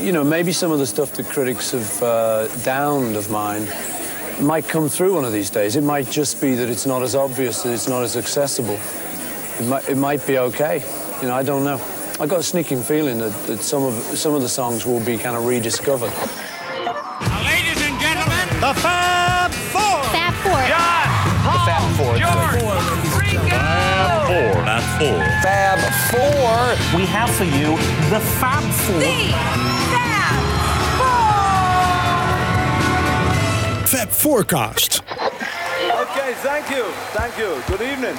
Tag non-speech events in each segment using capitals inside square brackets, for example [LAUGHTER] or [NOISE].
You know, maybe some of the stuff that critics have uh, downed of mine might come through one of these days. It might just be that it's not as obvious, that it's not as accessible. It might, it might be okay. You know, I don't know. I got a sneaking feeling that, that some of some of the songs will be kind of rediscovered. Ladies and gentlemen, The Fab Four. Fab Four. John, Paul, Fab Four. George, Ringo. Four. Not four. Fab Four. We have for you the Fab Four. Fab Fab Forecast. Okay, thank you. Thank you. Good evening.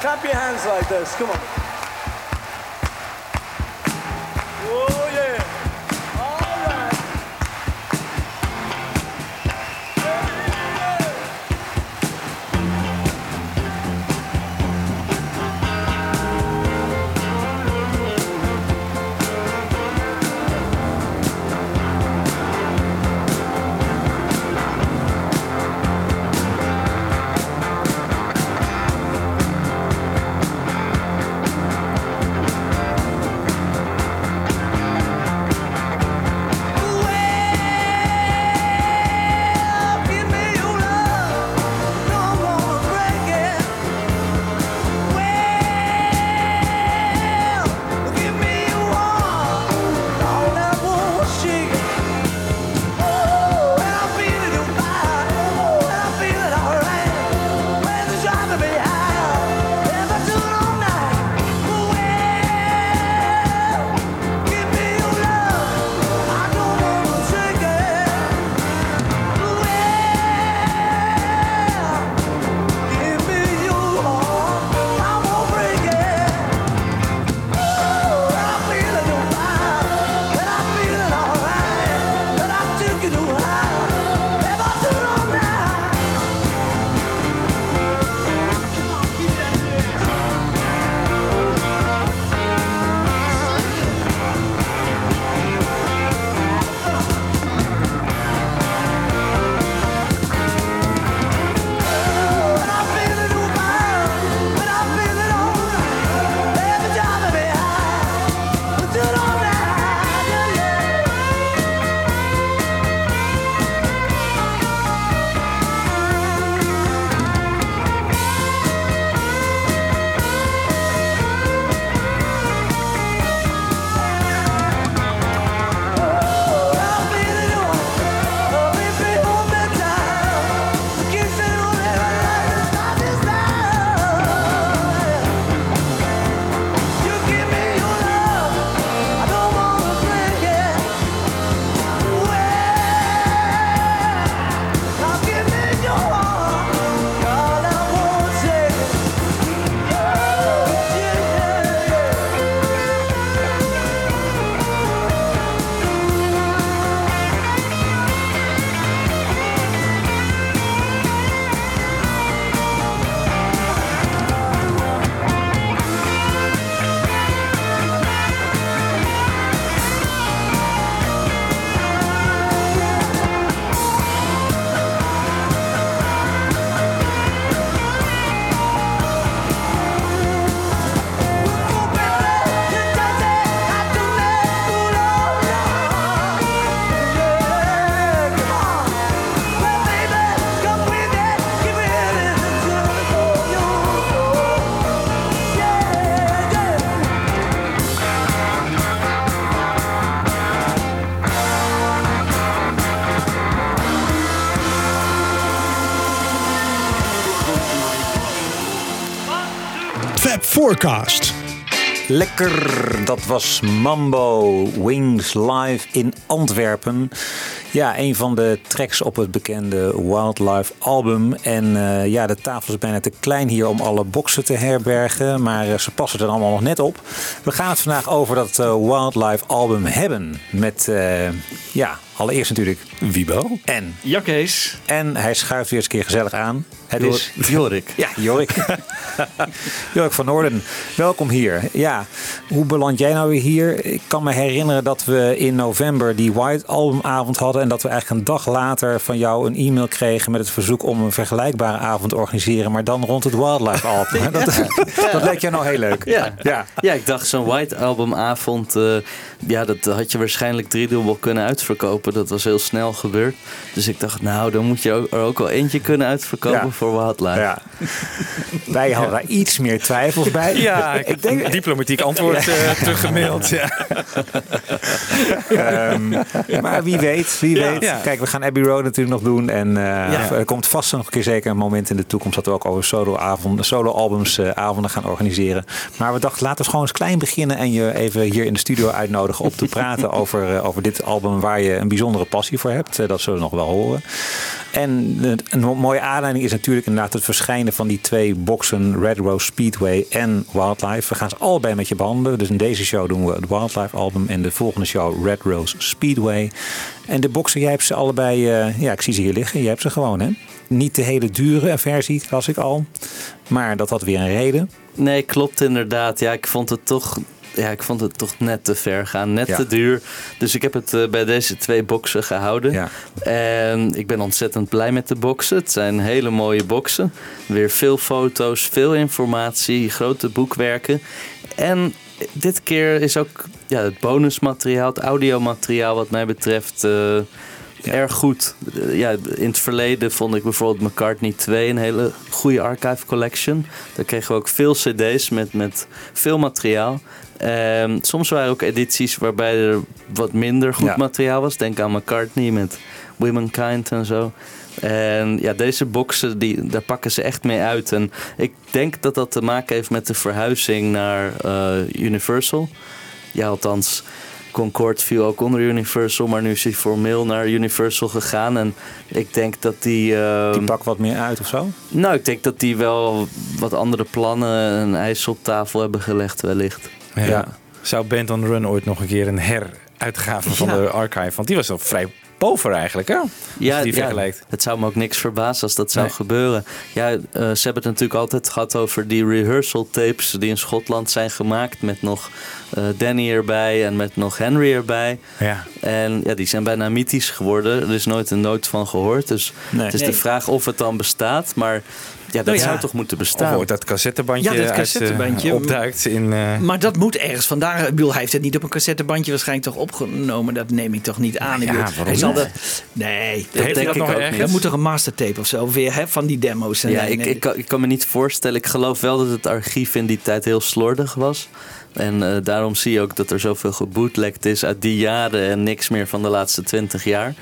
Clap your hands like this. Come on. Forecast. Lekker, dat was Mambo Wings live in Antwerpen. Ja, een van de tracks op het bekende Wildlife album. En eh, ja, de tafel is bijna te klein hier om alle boxen te herbergen. Maar eh, ze passen er allemaal nog net op. We gaan het vandaag over dat eh, Wildlife album hebben. Met, ja, Allereerst natuurlijk Wiebo. en. Jakkees. En hij schuift weer eens een keer gezellig aan. Het Jor- is [LAUGHS] Jorik. Ja, Jorik. [LAUGHS] Jorik van Noorden, welkom hier. Ja, hoe beland jij nou weer hier? Ik kan me herinneren dat we in november die White albumavond hadden. En dat we eigenlijk een dag later van jou een e-mail kregen met het verzoek om een vergelijkbare avond te organiseren. Maar dan rond het Wildlife album. [LAUGHS] Dat, dat leek jou nou heel leuk. Ja. ja. Ja, ik dacht zo'n White Album avond, eh, ja, dat had je waarschijnlijk driedubbel kunnen uitverkopen. Dat was heel snel gebeurd. Dus ik dacht, nou, dan moet je er ook wel eentje kunnen uitverkopen Voor Wildlife. Ja. Wij hadden daar iets meer twijfels bij. Ja, ik denk diplomatiek antwoord eh teruggemaild. Ja. Ehm, maar wie weet, wie Ja. weet. Ja. Kijk, we gaan Abbey Road natuurlijk nog doen. En eh, Ja. er komt vast nog een keer zeker een moment in de toekomst dat we ook over solo-avonden, solo-albums eh, avonden gaan organiseren. Maar we dachten, laten we gewoon eens klein beginnen en je even hier in de studio uitnodigen om te praten [LAUGHS] over, eh, over dit album waar je een bijzondere passie voor hebt. Dat zullen we nog wel horen. En een mo- mooie aanleiding is natuurlijk inderdaad het verschijnen van die twee boxen Red Rose Speedway en Wildlife. We gaan ze allebei met je behandelen. Dus in deze show doen we het Wildlife album en de volgende show Red Rose Speedway. En de boxen, jij hebt ze allebei, eh, ja ik zie ze hier liggen. Je hebt ze gewoon hè. Niet de hele dure versie, las ik al. Maar dat had weer een reden. Nee, klopt inderdaad. Ja, ik vond het toch, ja, ik vond het toch net te ver gaan. Net Ja. te duur. Dus ik heb het eh, bij deze twee boxen gehouden. Ja. En ik ben ontzettend blij met de boxen. Het zijn hele mooie boxen. Weer veel foto's, veel informatie, grote boekwerken. En dit keer is ook ja, het bonusmateriaal, het audiomateriaal wat mij betreft... eh, Erg goed. Eh, Ja, in het verleden vond ik bijvoorbeeld McCartney 2 een hele goede archive collection. Daar kregen we ook veel cd's met, met veel materiaal. Ehm, soms waren er ook edities waarbij er wat minder goed Ja. materiaal was. Denk aan McCartney met Womankind en zo. En ja, deze boxen, die, daar pakken ze echt mee uit. En ik denk dat dat te maken heeft met de verhuizing naar eh, Universal. Ja, althans, Concorde viel ook onder Universal, maar nu is hij formeel naar Universal gegaan. En ik denk dat die. eh, Die pak wat meer uit of zo. nou, ik denk dat die wel wat andere plannen, een ijs op tafel hebben gelegd, wellicht. Ja. Ja. Zou Band on the Run ooit nog een keer een heruitgave van Ja. de archive? Want die was al vrij pover eigenlijk, hè? Je die vergelijkt. het zou me ook niks verbazen als dat zou Nee. gebeuren. Ja, eh, ze hebben het natuurlijk altijd gehad over die rehearsal tapes die in Schotland zijn gemaakt. Met nog eh, Danny erbij en met nog Henry erbij. Ja. En ja, die zijn bijna mythisch geworden. Er is nooit een noot van gehoord. Dus Nee. het is Nee. de vraag of het dan bestaat. Maar ja, dat Nou ja. zou toch moeten Of bestaan. ooit dat cassettebandje, Ja, dat uit, eh, opduikt in... eh, Maar dat moet ergens vandaar. Ik bedoel, hij heeft het niet op een cassettebandje waarschijnlijk toch opgenomen. Dat neem ik toch niet aan. Ik Ja, bedoel, waarom hij zal niet? dat. Nee, Heeft denk dat ik nog ook ergens? dat moet toch een mastertape of zo weer hè, van die demo's. En Ja, ik, ik, kan, ik kan me niet voorstellen. Ik geloof wel dat het archief in die tijd heel slordig was. En eh, daarom zie je ook dat er zoveel gebootlegd is uit die jaren en niks meer van de laatste twintig jaar.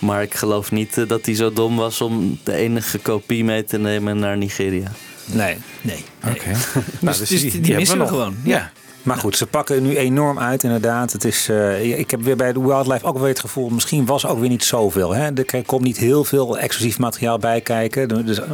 Maar ik geloof niet eh, dat hij zo dom was om de enige kopie mee te nemen naar Nigeria. Nee. nee, nee. Oké. [LAUGHS] Nou, Dus, dus die, missen we nog. gewoon. Ja. Maar goed, ze pakken nu enorm uit inderdaad. Het is, eh, ik heb weer bij de Wildlife ook weer het gevoel... misschien was ook weer niet zoveel. Hè? Er komt niet heel veel exclusief materiaal bij kijken. Dus, eh,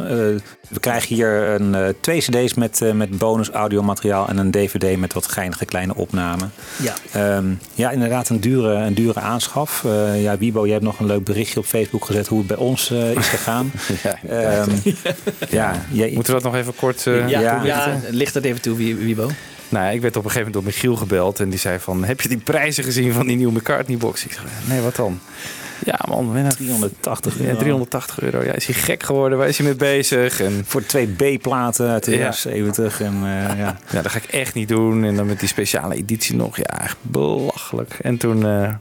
we krijgen hier een, eh, twee cd's met, eh, met bonus audiomateriaal... en een dvd met wat geinige kleine opnamen. Ja. Ehm, ja, inderdaad een dure, een dure aanschaf. Eh, ja, Wibo, jij hebt nog een leuk berichtje op Facebook gezet... hoe het bij ons is gegaan. [LAUGHS] Ja. Ehm, ja, jij- Moeten we dat nog even kort... Ja, Ja. ja, licht dat even toe, Wiebo. Nou, ja, ik werd op een gegeven moment door Michiel gebeld en die zei van... Heb je die prijzen gezien van die nieuwe McCartney-box? Ik zei, nee, wat dan? Ja, man, we hebben 380 ja, euro. 380 euro. Ja, is hij gek geworden? Waar is hij mee bezig? En Voor twee B-platen uit de Ja. jaren 70. En, eh, [LAUGHS] ja. ja, dat ga ik echt niet doen. En dan met die speciale editie nog. Ja, echt belachelijk. En toen... eh,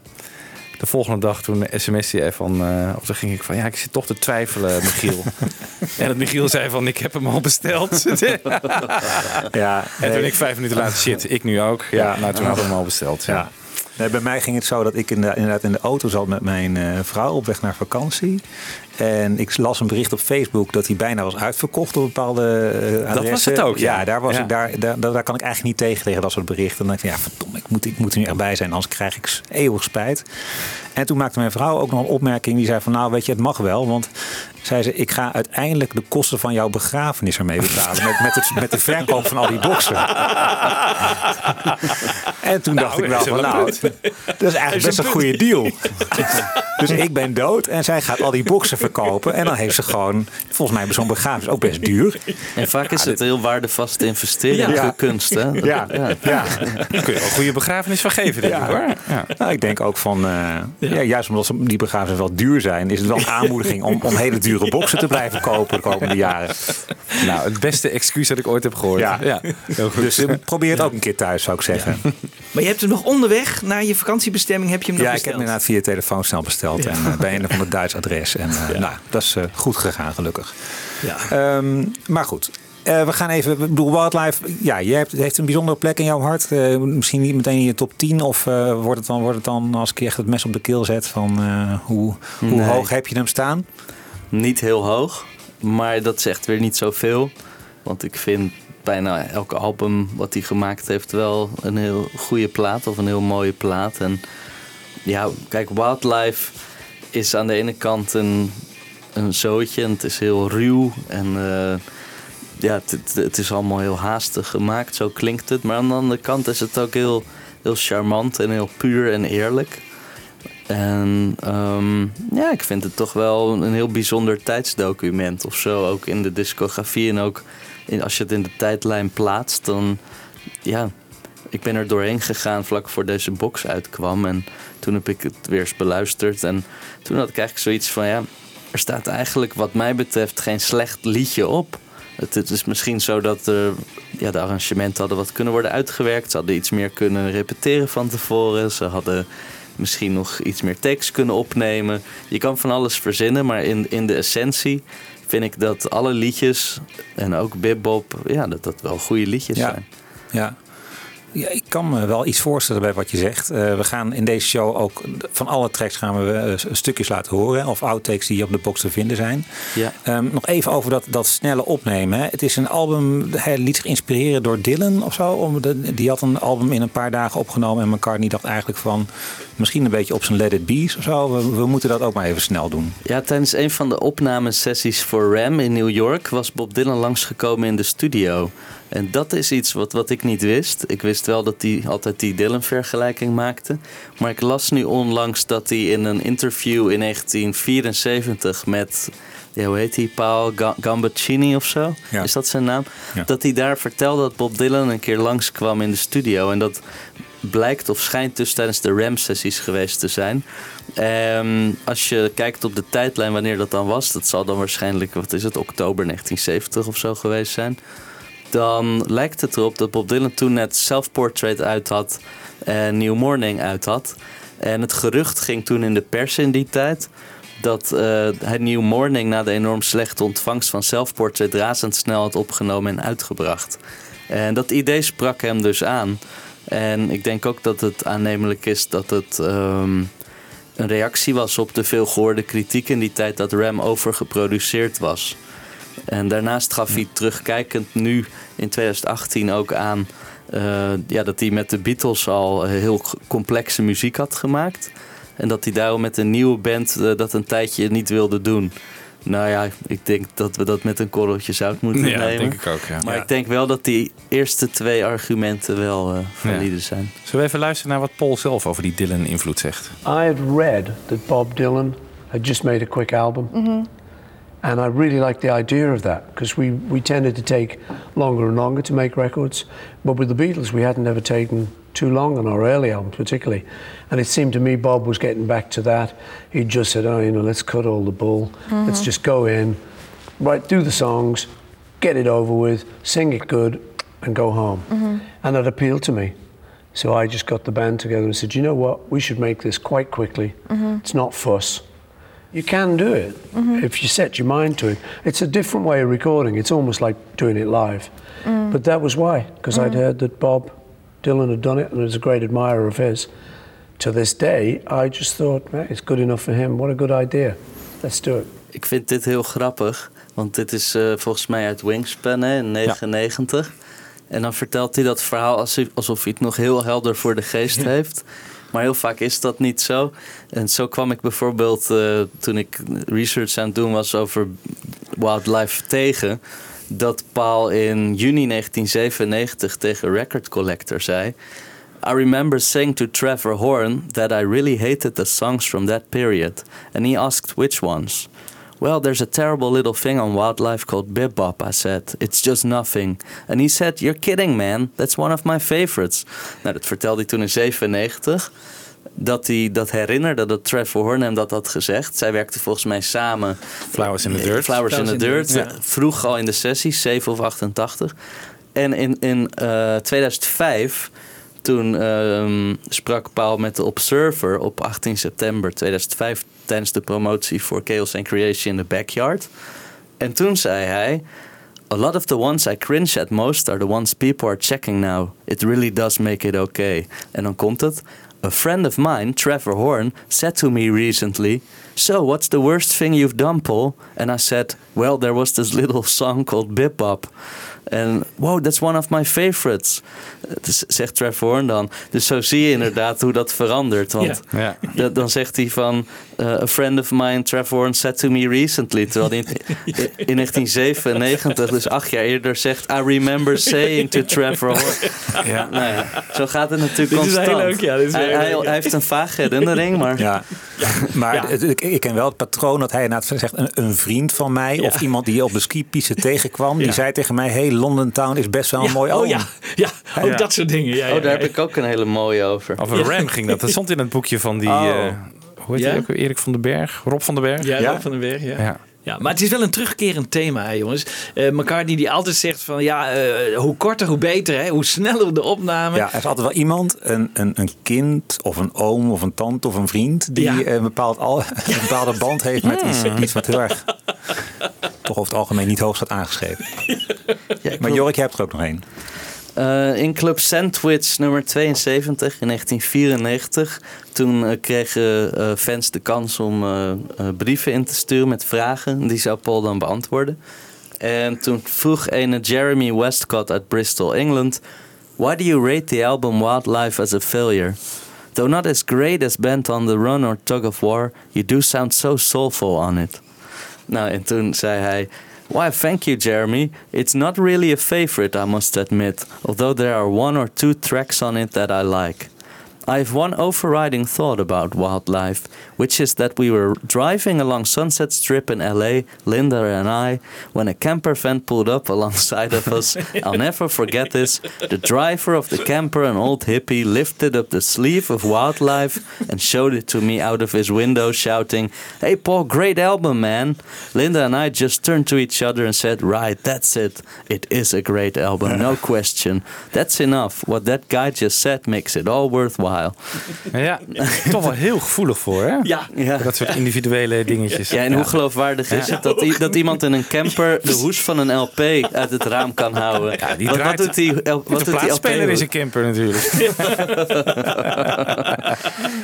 de volgende dag toen sms hij van, eh, of dan ging ik van, ja, ik zit toch te twijfelen, [LAUGHS] Michiel. en dat Michiel zei van, ik heb hem al besteld. [LAUGHS] Ja, en toen nee. ik vijf minuten later, shit, ik nu ook. Ja, Ja. nou, toen hadden we hem al besteld. Ja. Ja. Nee, bij mij ging het zo dat ik in de, inderdaad in de auto zat met mijn eh, vrouw op weg naar vakantie. En ik las een bericht op Facebook dat hij bijna was uitverkocht op bepaalde uh, adressen. was het ook, ja. ja daar, was Ja. Ik, daar, daar, daar kan ik eigenlijk niet tegen, tegen dat soort berichten. Dan denk ik, ja, verdomme, ik moet, ik moet er nu echt bij zijn, anders krijg ik eeuwig spijt. En toen maakte mijn vrouw ook nog een opmerking. Die zei van, nou weet je, het mag wel. Want zei ze, ik ga uiteindelijk de kosten van jouw begrafenis ermee betalen. Met, met, het, met de verkoop van al die boxen. [LAUGHS] en toen dacht ik wel dat is van, nou, dat is eigenlijk best een goede deal. dus ik ben dood en zij gaat al die boxen verkopen. En dan heeft ze gewoon, volgens mij bij zo'n begrafenis ook best duur. En vaak is het heel waardevast investeren in Ja. kunst. Hè? Ja, ja. Daar kun je wel een goede begrafenis van geven, denk ik hoor. Ja. Nou, ik denk ook van, eh, ja. juist omdat ze- die begrafenissen wel duur zijn, is het wel een aanmoediging om, om hele dure boxen te blijven kopen de komende jaren. Nou, het beste excuus dat ik ooit heb gehoord. Ja. Dus eh, probeer het ook een keer thuis, zou ik zeggen. Maar je hebt hem nog onderweg naar je vakantiebestemming. Heb je hem nog Ja, ik heb besteld? hem inderdaad via telefoon snel besteld. En eh, bij een of ander Duits adres. En eh, nou, dat is goed gegaan, gelukkig. Ja. Ehm, maar goed. Eh, we gaan even, ik bedoel, Wildlife, ja, je hebt, heeft een bijzondere plek in jouw hart. Eh, misschien niet meteen in je top 10, of eh, wordt, het dan, wordt het dan als ik je echt het mes op de keel zet van eh, hoe, hoe Nee. hoog heb je hem staan? Niet heel hoog, maar dat zegt weer niet zoveel. Want ik vind bijna elke album wat hij gemaakt heeft wel een heel goede plaat of een heel mooie plaat. En ja, kijk, Wildlife is aan de ene kant een, een zootje en het is heel ruw en eh, ja, het, het, het is allemaal heel haastig gemaakt, zo klinkt het. Maar aan de andere kant is het ook heel, heel charmant en heel puur en eerlijk. En ehm, ja, ik vind het toch wel een heel bijzonder tijdsdocument of zo. Ook in de discografie en ook in, als je het in de tijdlijn plaatst, dan ja, ik ben er doorheen gegaan vlak voor deze box uitkwam. En toen heb ik het weer eens beluisterd. En toen had ik eigenlijk zoiets van ja, er staat eigenlijk wat mij betreft geen slecht liedje op. Het, het is misschien zo dat er, ja, de arrangementen hadden wat kunnen worden uitgewerkt. Ze hadden iets meer kunnen repeteren van tevoren. Ze hadden misschien nog iets meer tekst kunnen opnemen. Je kan van alles verzinnen, maar in, in de essentie vind ik dat alle liedjes en ook Bebop, ja, dat dat wel goede liedjes Ja. zijn. Ja. Ja, ik kan me wel iets voorstellen bij wat je zegt. Eh, we gaan in deze show ook van alle tracks gaan we eh, stukjes laten horen. Of outtakes die op de box te vinden zijn. Ja. Ehm, nog even over dat, dat snelle opnemen. Hè. Het is een album, hij liet zich inspireren door Dylan of zo. Om de, die had een album in een paar dagen opgenomen. En McCartney dacht eigenlijk van, misschien een beetje op zijn Let It Be's of zo. We, we moeten dat ook maar even snel doen. Ja, tijdens een van de opnamesessies voor Ram in New York was Bob Dylan langsgekomen in de studio. En dat is iets wat, wat ik niet wist. Ik wist wel dat hij altijd die Dylan-vergelijking maakte. Maar ik las nu onlangs dat hij in een interview in 1974 met, ja, hoe heet hij, Paul Ga- Gambaccini of zo? Ja. Is dat zijn naam? Ja. Dat hij daar vertelde dat Bob Dylan een keer langskwam in de studio. En dat blijkt of schijnt dus tijdens de RAM-sessies geweest te zijn. Ehm, als je kijkt op de tijdlijn wanneer dat dan was, dat zal dan waarschijnlijk, wat is het, oktober 1970 of zo geweest zijn. Dan lijkt het erop dat Bob Dylan toen net Self-Portrait uit had en New Morning uit had. En het gerucht ging toen in de pers in die tijd dat eh, hij New Morning na de enorm slechte ontvangst van Self-Portrait razendsnel had opgenomen en uitgebracht. En dat idee sprak hem dus aan. En ik denk ook dat het aannemelijk is dat het ehm, een reactie was op de veel gehoorde kritiek in die tijd dat Ram overgeproduceerd was. En daarnaast gaf hij terugkijkend nu in 2018 ook aan eh, ja, dat hij met de Beatles al heel complexe muziek had gemaakt. En dat hij daarom met een nieuwe band eh, dat een tijdje niet wilde doen. Nou ja, ik denk dat we dat met een korreltje zout moeten Ja, nemen. denk ik ook, ja. Maar Ja. ik denk wel dat die eerste twee argumenten wel eh valide zijn. Zullen we even luisteren naar wat Paul zelf over die Dylan-invloed zegt? I had read that Bob Dylan had just made a quick album. And I really liked the idea of that because we, we tended to take longer and longer to make records. But with the Beatles, we hadn't ever taken too long on our early albums, particularly. And it seemed to me Bob was getting back to that. He just said, oh, you know, let's cut all the bull. Mm-hmm. Let's just go in, right, do the songs, get it over with, sing it good, and go home. Mm-hmm. And that appealed to me. So I just got the band together and said, you know what, we should make this quite quickly. Mm-hmm. It's not fuss. You can do it if you set your mind to it. It's a different way of recording. It's almost like doing it live. But that was why, because I'd heard that Bob Dylan had done it and I was a great admirer of his. To this day, I just thought, "Man, it's good enough for him. What a good idea. Let's do it. Ik vind dit heel grappig, want dit is eh, volgens mij uit Wingspan hè, in 99. En dan vertelt hij dat verhaal alsof hij het nog heel helder voor de geest heeft. Maar heel vaak is dat niet zo. En zo kwam ik bijvoorbeeld eh, toen ik research aan het doen was over wildlife tegen. Dat Paul in juni 1997 tegen Record Collector zei. I remember saying to Trevor Horn that I really hated the songs from that period, and he asked which ones. Well, there's a terrible little thing on wildlife called Bebop, I said. It's just nothing. And he said, You're kidding, man. That's one of my favorites. Nou, dat vertelde hij toen in 97. Dat hij dat herinnerde, dat Trevor Horn hem dat had gezegd. Zij werkten volgens mij samen. Flowers in the Dirt. Flowers in the Dirt. ja. Vroeg al in de sessie, 7 of 88. En in, in eh, 2005, toen ehm, sprak Paul met de Observer op 18 september 2005 tijdens de promotie voor Chaos and Creation in the Backyard. En toen zei hij: A lot of the ones I cringe at most are the ones people are checking now. It really does make it okay. En dan komt het. A friend of mine, Trevor Horn, said to me recently, So, what's the worst thing you've done, Paul? And I said, Well, there was this little song called Bip Bop. En wow, that's one of my favorites. Dus zegt Trevor Horn dan. Dus zo zie je inderdaad hoe dat verandert. Want Ja. dat- dan zegt hij van... eh, a friend of mine, Trevor Horn, said to me recently. Terwijl hij in, in 1997, dus acht jaar eerder, zegt... I remember saying to Trevor Horn. Ja. Nou ja, zo gaat het natuurlijk Dit is heel constant. leuk, ja, dit is hij, heel hij, leuk, ja. hij heeft een vage herinnering, maar... Ja. Maar het- Ik, ik ken wel het patroon dat hij inderdaad zegt... een, een vriend van mij of iemand die je op de skipiste tegenkwam... die zei tegen mij... hey, London Town is best wel een Ja, mooi oh ja, ja, ook Ja. dat soort dingen. Ja, Oh, ja, daar heb ja. ik ook een hele mooie over. Over Ram ging dat. Dat stond in het boekje van die... Oh. eh, hoe heet Ja? hij ook? Erik van den Berg? Rob van den Berg? Ja, Ja? Rob van den Berg, ja. Ja. Ja, maar het is wel een terugkerend thema, hè, jongens. Eh McCartney die altijd zegt van ja, eh, hoe korter hoe beter, hè? hoe sneller de opname. Ja, er is altijd wel iemand, een, een, een kind of een oom of een tante of een vriend... die Ja. een, bepaald al, [LAUGHS] een bepaalde band heeft met iets, iets wat heel erg... toch over het algemeen niet hoog staat aangeschreven. [LAUGHS] Maar Jorik, jij hebt er ook nog één. Eh, in Club Sandwich nummer 72 in 1994. Toen eh, kregen eh, fans de kans om brieven in te sturen met vragen. Die zou Paul dan beantwoorden. En toen vroeg een Jeremy Westcott uit Bristol, England... Why do you rate the album Wildlife as a failure? Though not as great as Bent on the Run or Tug of War... you do sound so soulful on it. Nou, en toen zei hij... Why, thank you, Jeremy. It's not really a favorite, I must admit, although there are one or two tracks on it that I like. I have one overriding thought about wildlife, which is that we were driving along Sunset Strip in LA, Linda and I, when a camper van pulled up [LAUGHS] alongside of us. I'll never forget this. The driver of the camper, an old hippie, lifted up the sleeve of wildlife and showed it to me out of his window, shouting, Hey Paul, great album, man. Linda and I just turned to each other and said, Right, that's it. It is a great album, no [LAUGHS] question. That's enough. What that guy just said makes it all worthwhile. Ja, toch wel heel gevoelig voor, hè? Ja. Ja. Dat soort individuele dingetjes. Ja, en hoe geloofwaardig is het dat, dat iemand in een camper de hoes van een LP uit het raam kan houden? Ja, die wat, wat draait- doet die, L- wat de doet die LP? plaatspeler is een camper natuurlijk. [LAUGHS]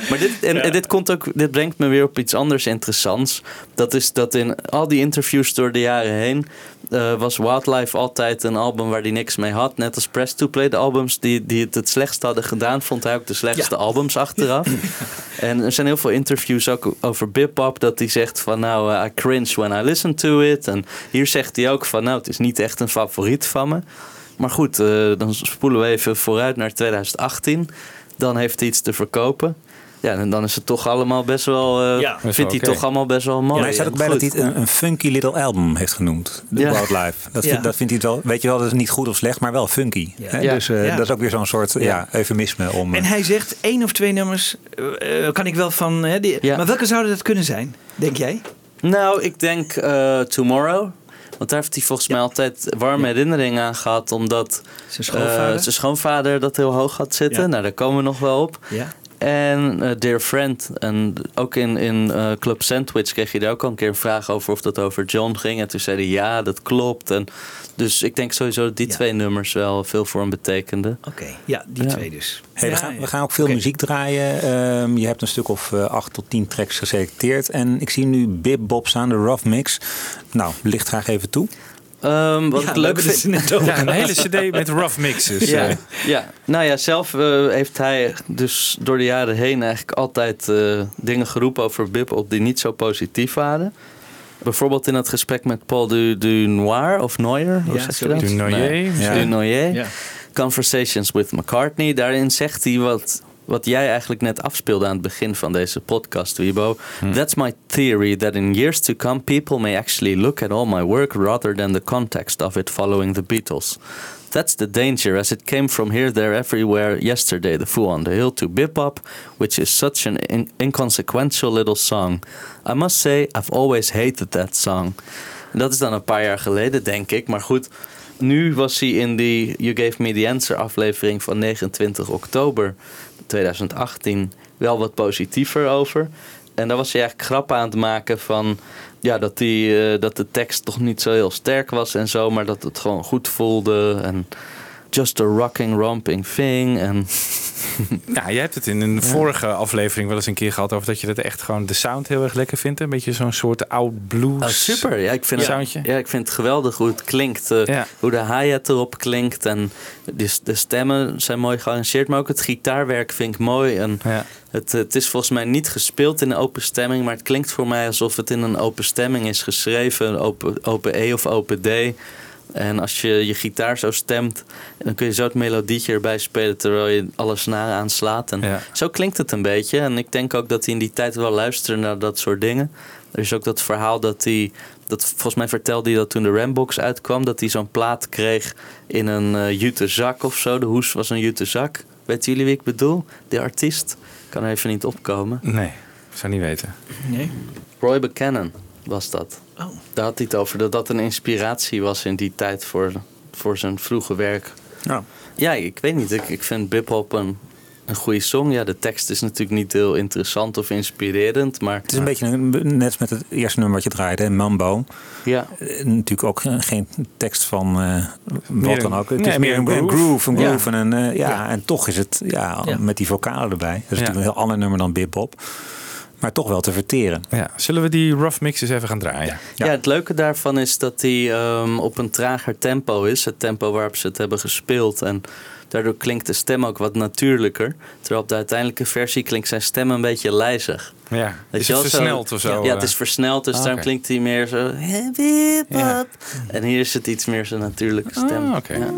Maar dit, en, en dit, komt ook, dit brengt me weer op iets anders interessants. Dat is dat in al die interviews door de jaren heen... eh, was Wildlife altijd een album waar hij niks mee had. Net als Press to Play, de albums die, die het het slechtst hadden gedaan... vond hij ook de slechtste albums achteraf. [LAUGHS] en er zijn heel veel interviews ook over Bip-Bop... dat hij zegt van nou, eh, I cringe when I listen to it. En hier zegt hij ook van nou, het is niet echt een favoriet van me. Maar goed, eh, dan spoelen we even vooruit naar 2018. Dan heeft hij iets te verkopen. Ja, en dan is het toch allemaal best wel. eh, Ja, vindt wel hij toch allemaal best wel mooi. Hij staat ook bij dat hij het een, een funky little album heeft genoemd. The Ja. Wildlife. Dat, dat vindt hij het wel, weet je wel, dat is niet goed of slecht, maar wel funky. Hè? Ja. Dus eh, Ja. dat is ook weer zo'n soort ja. eufemisme om... En eh, hij zegt één of twee nummers kan ik wel van. Hè, die, Ja. Maar welke zouden dat kunnen zijn, denk jij? Nou, ik denk eh, Tomorrow. Want daar heeft hij volgens mij altijd warme herinneringen aan gehad. Omdat Zijn schoonvader? eh, zijn schoonvader dat heel hoog had zitten. Ja. Nou, daar komen we nog wel op. ja. En eh, Dear Friend. En ook in, in eh, Club Sandwich kreeg je daar ook al een keer een vraag over of dat over John ging. En toen zei hij ja, dat klopt. En dus ik denk sowieso dat die twee nummers wel veel voor hem betekenden. Oké, ja, die Ja. twee dus. Hey, we, gaan, we gaan ook veel muziek draaien. Ehm, je hebt een stuk of eh, acht tot tien tracks geselecteerd. En ik zie nu Bip Bob staan, de Rough Mix. Nou, licht graag even toe. Ehm, wat Ja, ik leuk vind. Ja, een hele cd met rough mixes. Ja, eh. ja, nou ja, zelf eh, heeft hij dus door de jaren heen eigenlijk altijd eh, dingen geroepen over Bip-Op die niet zo positief waren. Bijvoorbeeld in het gesprek met Paul du, du Noir of Noyer. Hoe Ja, zeg je dat? Du Noyer, Nee, ja. Du Noyer. Ja. Conversations with McCartney. Daarin zegt hij wat, wat jij eigenlijk net afspeelde aan het begin van deze podcast, Wibo. That's my theory that in years to come people may actually look at all my work rather than the context of it following the Beatles. That's the danger, as it came from here, there, everywhere yesterday. The Fool on the Hill to Bip Up, which is such an in- inconsequential little song. I must say, I've always hated that song. Dat is dan een paar jaar geleden, denk ik. Maar goed, nu was hij in die You Gave Me the Answer aflevering van 29 oktober 2018 wel wat positiever over. En daar was hij eigenlijk grappen aan het maken van ja, dat, die, eh, dat de tekst toch niet zo heel sterk was en zo, maar dat het gewoon goed voelde. En just a rocking, romping thing. En [LAUGHS] Ja, jij hebt het in een vorige aflevering wel eens een keer gehad over dat je dat echt gewoon de sound heel erg lekker vindt. Een beetje zo'n soort oud blues. Oh, super. Ja, ik vind, Ja. het, ja, ik vind het geweldig hoe het klinkt. eh, Ja. Hoe de hi-hat erop klinkt. En de, de stemmen zijn mooi gearrangeerd. Maar ook het gitaarwerk vind ik mooi. En Ja. het, het is volgens mij niet gespeeld in een open stemming. Maar het klinkt voor mij alsof het in een open stemming is geschreven. Open, open E of open D. En als je je gitaar zo stemt, dan kun je zo het melodietje erbij spelen terwijl je alle snaren aanslaat. En Ja. zo klinkt het een beetje. En ik denk ook dat hij in die tijd wel luisterde naar dat soort dingen. Er is ook dat verhaal dat hij, dat, volgens mij vertelde hij dat toen de Rambox uitkwam, dat hij zo'n plaat kreeg in een eh jute zak of zo. De hoes was een jute zak. Weten jullie wie ik bedoel? Die artiest? Kan er even niet opkomen. Nee, ik zou niet weten. Nee. Roy Buchanan was dat. Oh. Daar had hij het over dat dat een inspiratie was in die tijd voor, voor zijn vroege werk. Ja, ik weet niet. Ik, ik vind Bip-Hop een, een goede song. Ja, de tekst is natuurlijk niet heel interessant of inspirerend. Maar het is een beetje net met het eerste nummer wat je draaide, Mambo. ja, Eh, natuurlijk ook geen tekst van eh, wat dan ook. Het nee, is meer een, een een groove. groove, een Ja. groove en een, eh, ja, en toch is het ja, Ja. met die vocalen erbij. Dat is natuurlijk een heel ander nummer dan Bip Bop. Maar toch wel te verteren. Ja, zullen we die rough mixes even gaan draaien? ja. het leuke daarvan is dat hij ehm, op een trager tempo is. Het tempo waarop ze het hebben gespeeld. En daardoor klinkt de stem ook wat natuurlijker. Terwijl op de uiteindelijke versie klinkt zijn stem een beetje lijzig. Ja, Weet is je het versneld of zo? Ja, ja, het eh? is versneld, dus Ah, daarom klinkt hij meer zo... Ja. En hier is het iets meer zijn natuurlijke stem. Ah, oké. Ja.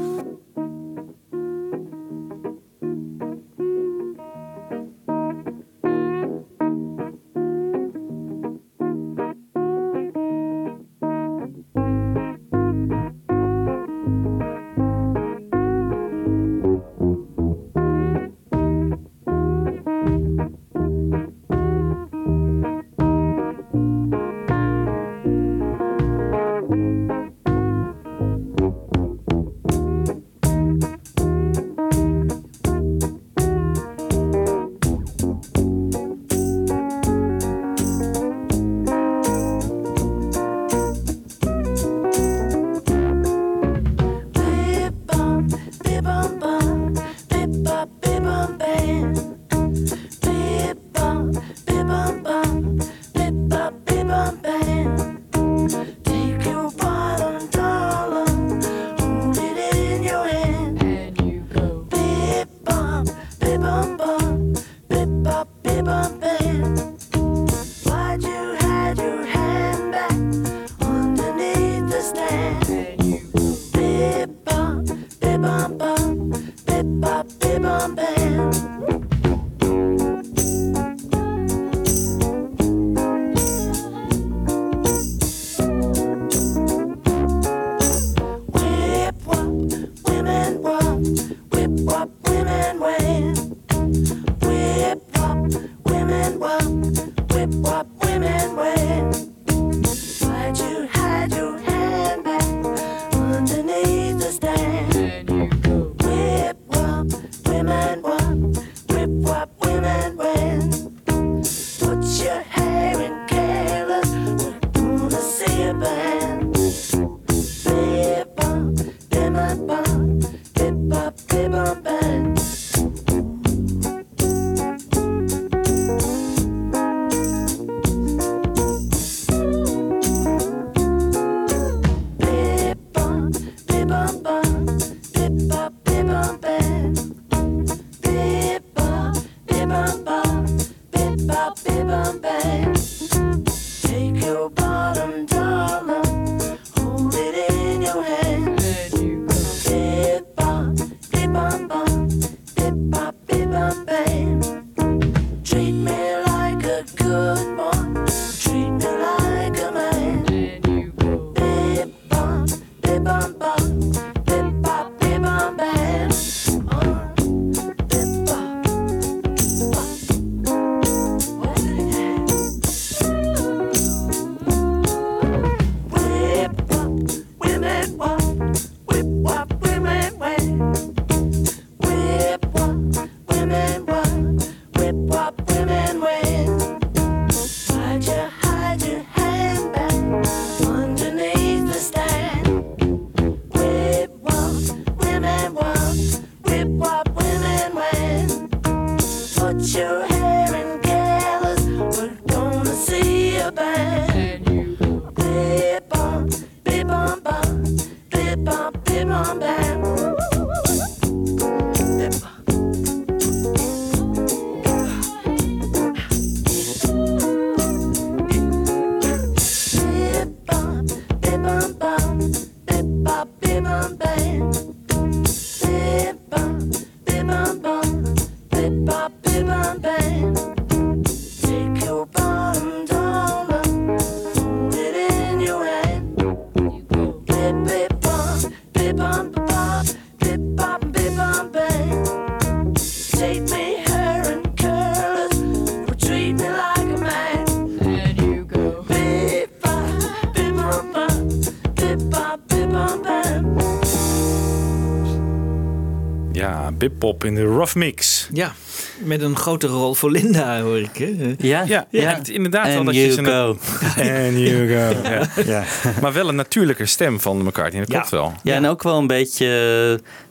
Ja, Bip-Pop in de Rough Mix. Ja, met een grote rol voor Linda, hoor ik. Hè? Ja, Ja, ja. het- inderdaad wel And dat je ze... go. [LAUGHS] And you go. Ja. Ja. [LAUGHS] Maar wel een natuurlijke stem van McCartney, dat klopt wel. Ja, en ook wel een beetje,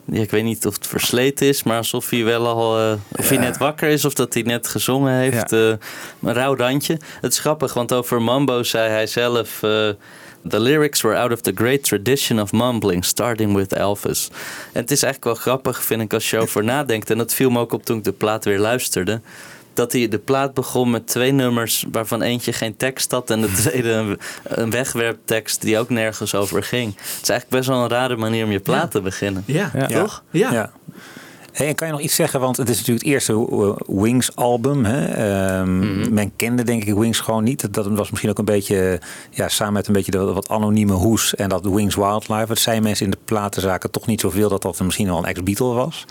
ja, ik weet niet of het versleten is, maar alsof hij wel al, eh, of hij net wakker is of dat hij net gezongen heeft. eh, een rauw randje. Het is grappig, want over Mambo zei hij zelf, eh, The lyrics were out of the great tradition of mumbling, starting with Elvis. En het is eigenlijk wel grappig, vind ik, als je over [LAUGHS] nadenkt. En dat viel me ook op toen ik de plaat weer luisterde. Dat hij de plaat begon met twee nummers waarvan eentje geen tekst had en de [LAUGHS] tweede een, een wegwerptekst die ook nergens over ging. Het is eigenlijk best wel een rare manier om je plaat te beginnen. Ja, Ja. toch? Ja. Ja. Hey, en kan je nog iets zeggen? Want het is natuurlijk het eerste eh, Wings album. Hè? Ehm, Mhm. Men kende denk ik Wings gewoon niet. Dat was misschien ook een beetje, ja, samen met een beetje de wat anonieme hoes en dat Wings Wildlife. Het zijn mensen in de platenzaken toch niet zoveel dat dat misschien wel een ex-Beatle was.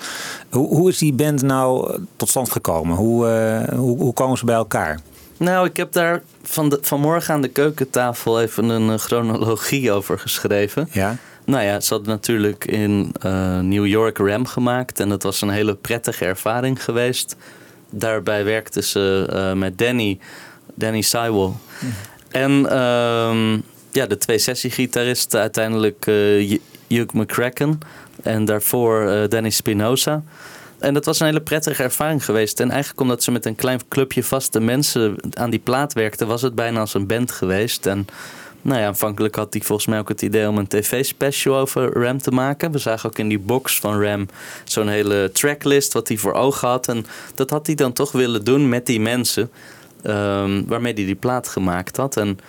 Hoe, hoe is die band nou tot stand gekomen? Hoe, eh, hoe, hoe komen ze bij elkaar? Nou, ik heb daar van de, vanmorgen aan de keukentafel even een eh, chronologie over geschreven. Ja? Nou ja, ze hadden natuurlijk in eh, New York Ram gemaakt. En dat was een hele prettige ervaring geweest. Daarbij werkte ze eh, met Danny, Danny Sywell. En ehm, ja, de twee sessiegitaristen uiteindelijk eh, Hugh- McCracken. En daarvoor Danny Spinoza. En dat was een hele prettige ervaring geweest. En eigenlijk omdat ze met een klein clubje vaste mensen aan die plaat werkten... was het bijna als een band geweest. En nou ja, aanvankelijk had hij volgens mij ook het idee om een tv-special over Ram te maken. We zagen ook in die box van Ram zo'n hele tracklist wat hij voor ogen had. En dat had hij dan toch willen doen met die mensen ehm, waarmee hij die plaat gemaakt had. En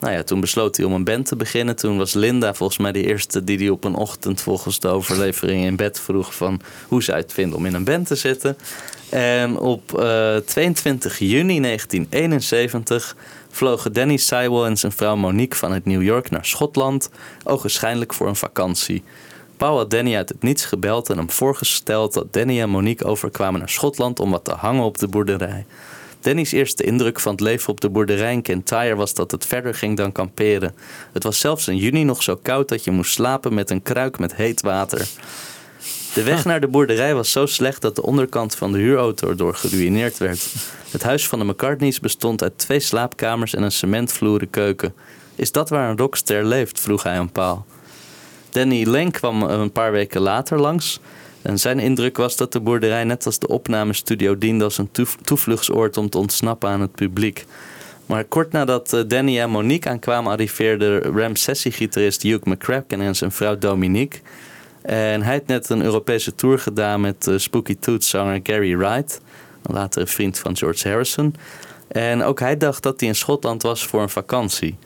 nou ja, toen besloot hij om een band te beginnen. Toen was Linda volgens mij de eerste die hij op een ochtend volgens de overlevering in bed vroeg van hoe je het vinden om in een band te zitten. En op eh, 22 juni 1971 vlogen Danny Sywell en zijn vrouw Monique vanuit New York naar Schotland, ogenschijnlijk voor een vakantie. Paul had Danny uit het niets gebeld en hem voorgesteld dat Danny en Monique overkwamen naar Schotland om wat te hangen op de boerderij. Danny's eerste indruk van het leven op de boerderij in Kintyre was dat het verder ging dan kamperen. Het was zelfs in juni nog zo koud dat je moest slapen met een kruik met heet water. De weg naar de boerderij was zo slecht dat de onderkant van de huurauto erdoor geruïneerd werd. Het huis van de McCartneys bestond uit twee slaapkamers en een cementvloeren keuken. Is dat waar een rockster leeft? vroeg hij aan Paul. Danny Lang kwam een paar weken later langs. En zijn indruk was dat de boerderij net als de opnamestudio diende als een toevluchtsoord om te ontsnappen aan het publiek. Maar kort nadat eh, Danny en Monique aankwamen, arriveerde Ram sessiegitarist Hugh McCracken en zijn vrouw Dominique. En hij had net een Europese tour gedaan met eh, Spooky Tooth zanger Gary Wright, een latere vriend van George Harrison. En ook hij dacht dat hij in Schotland was voor een vakantie.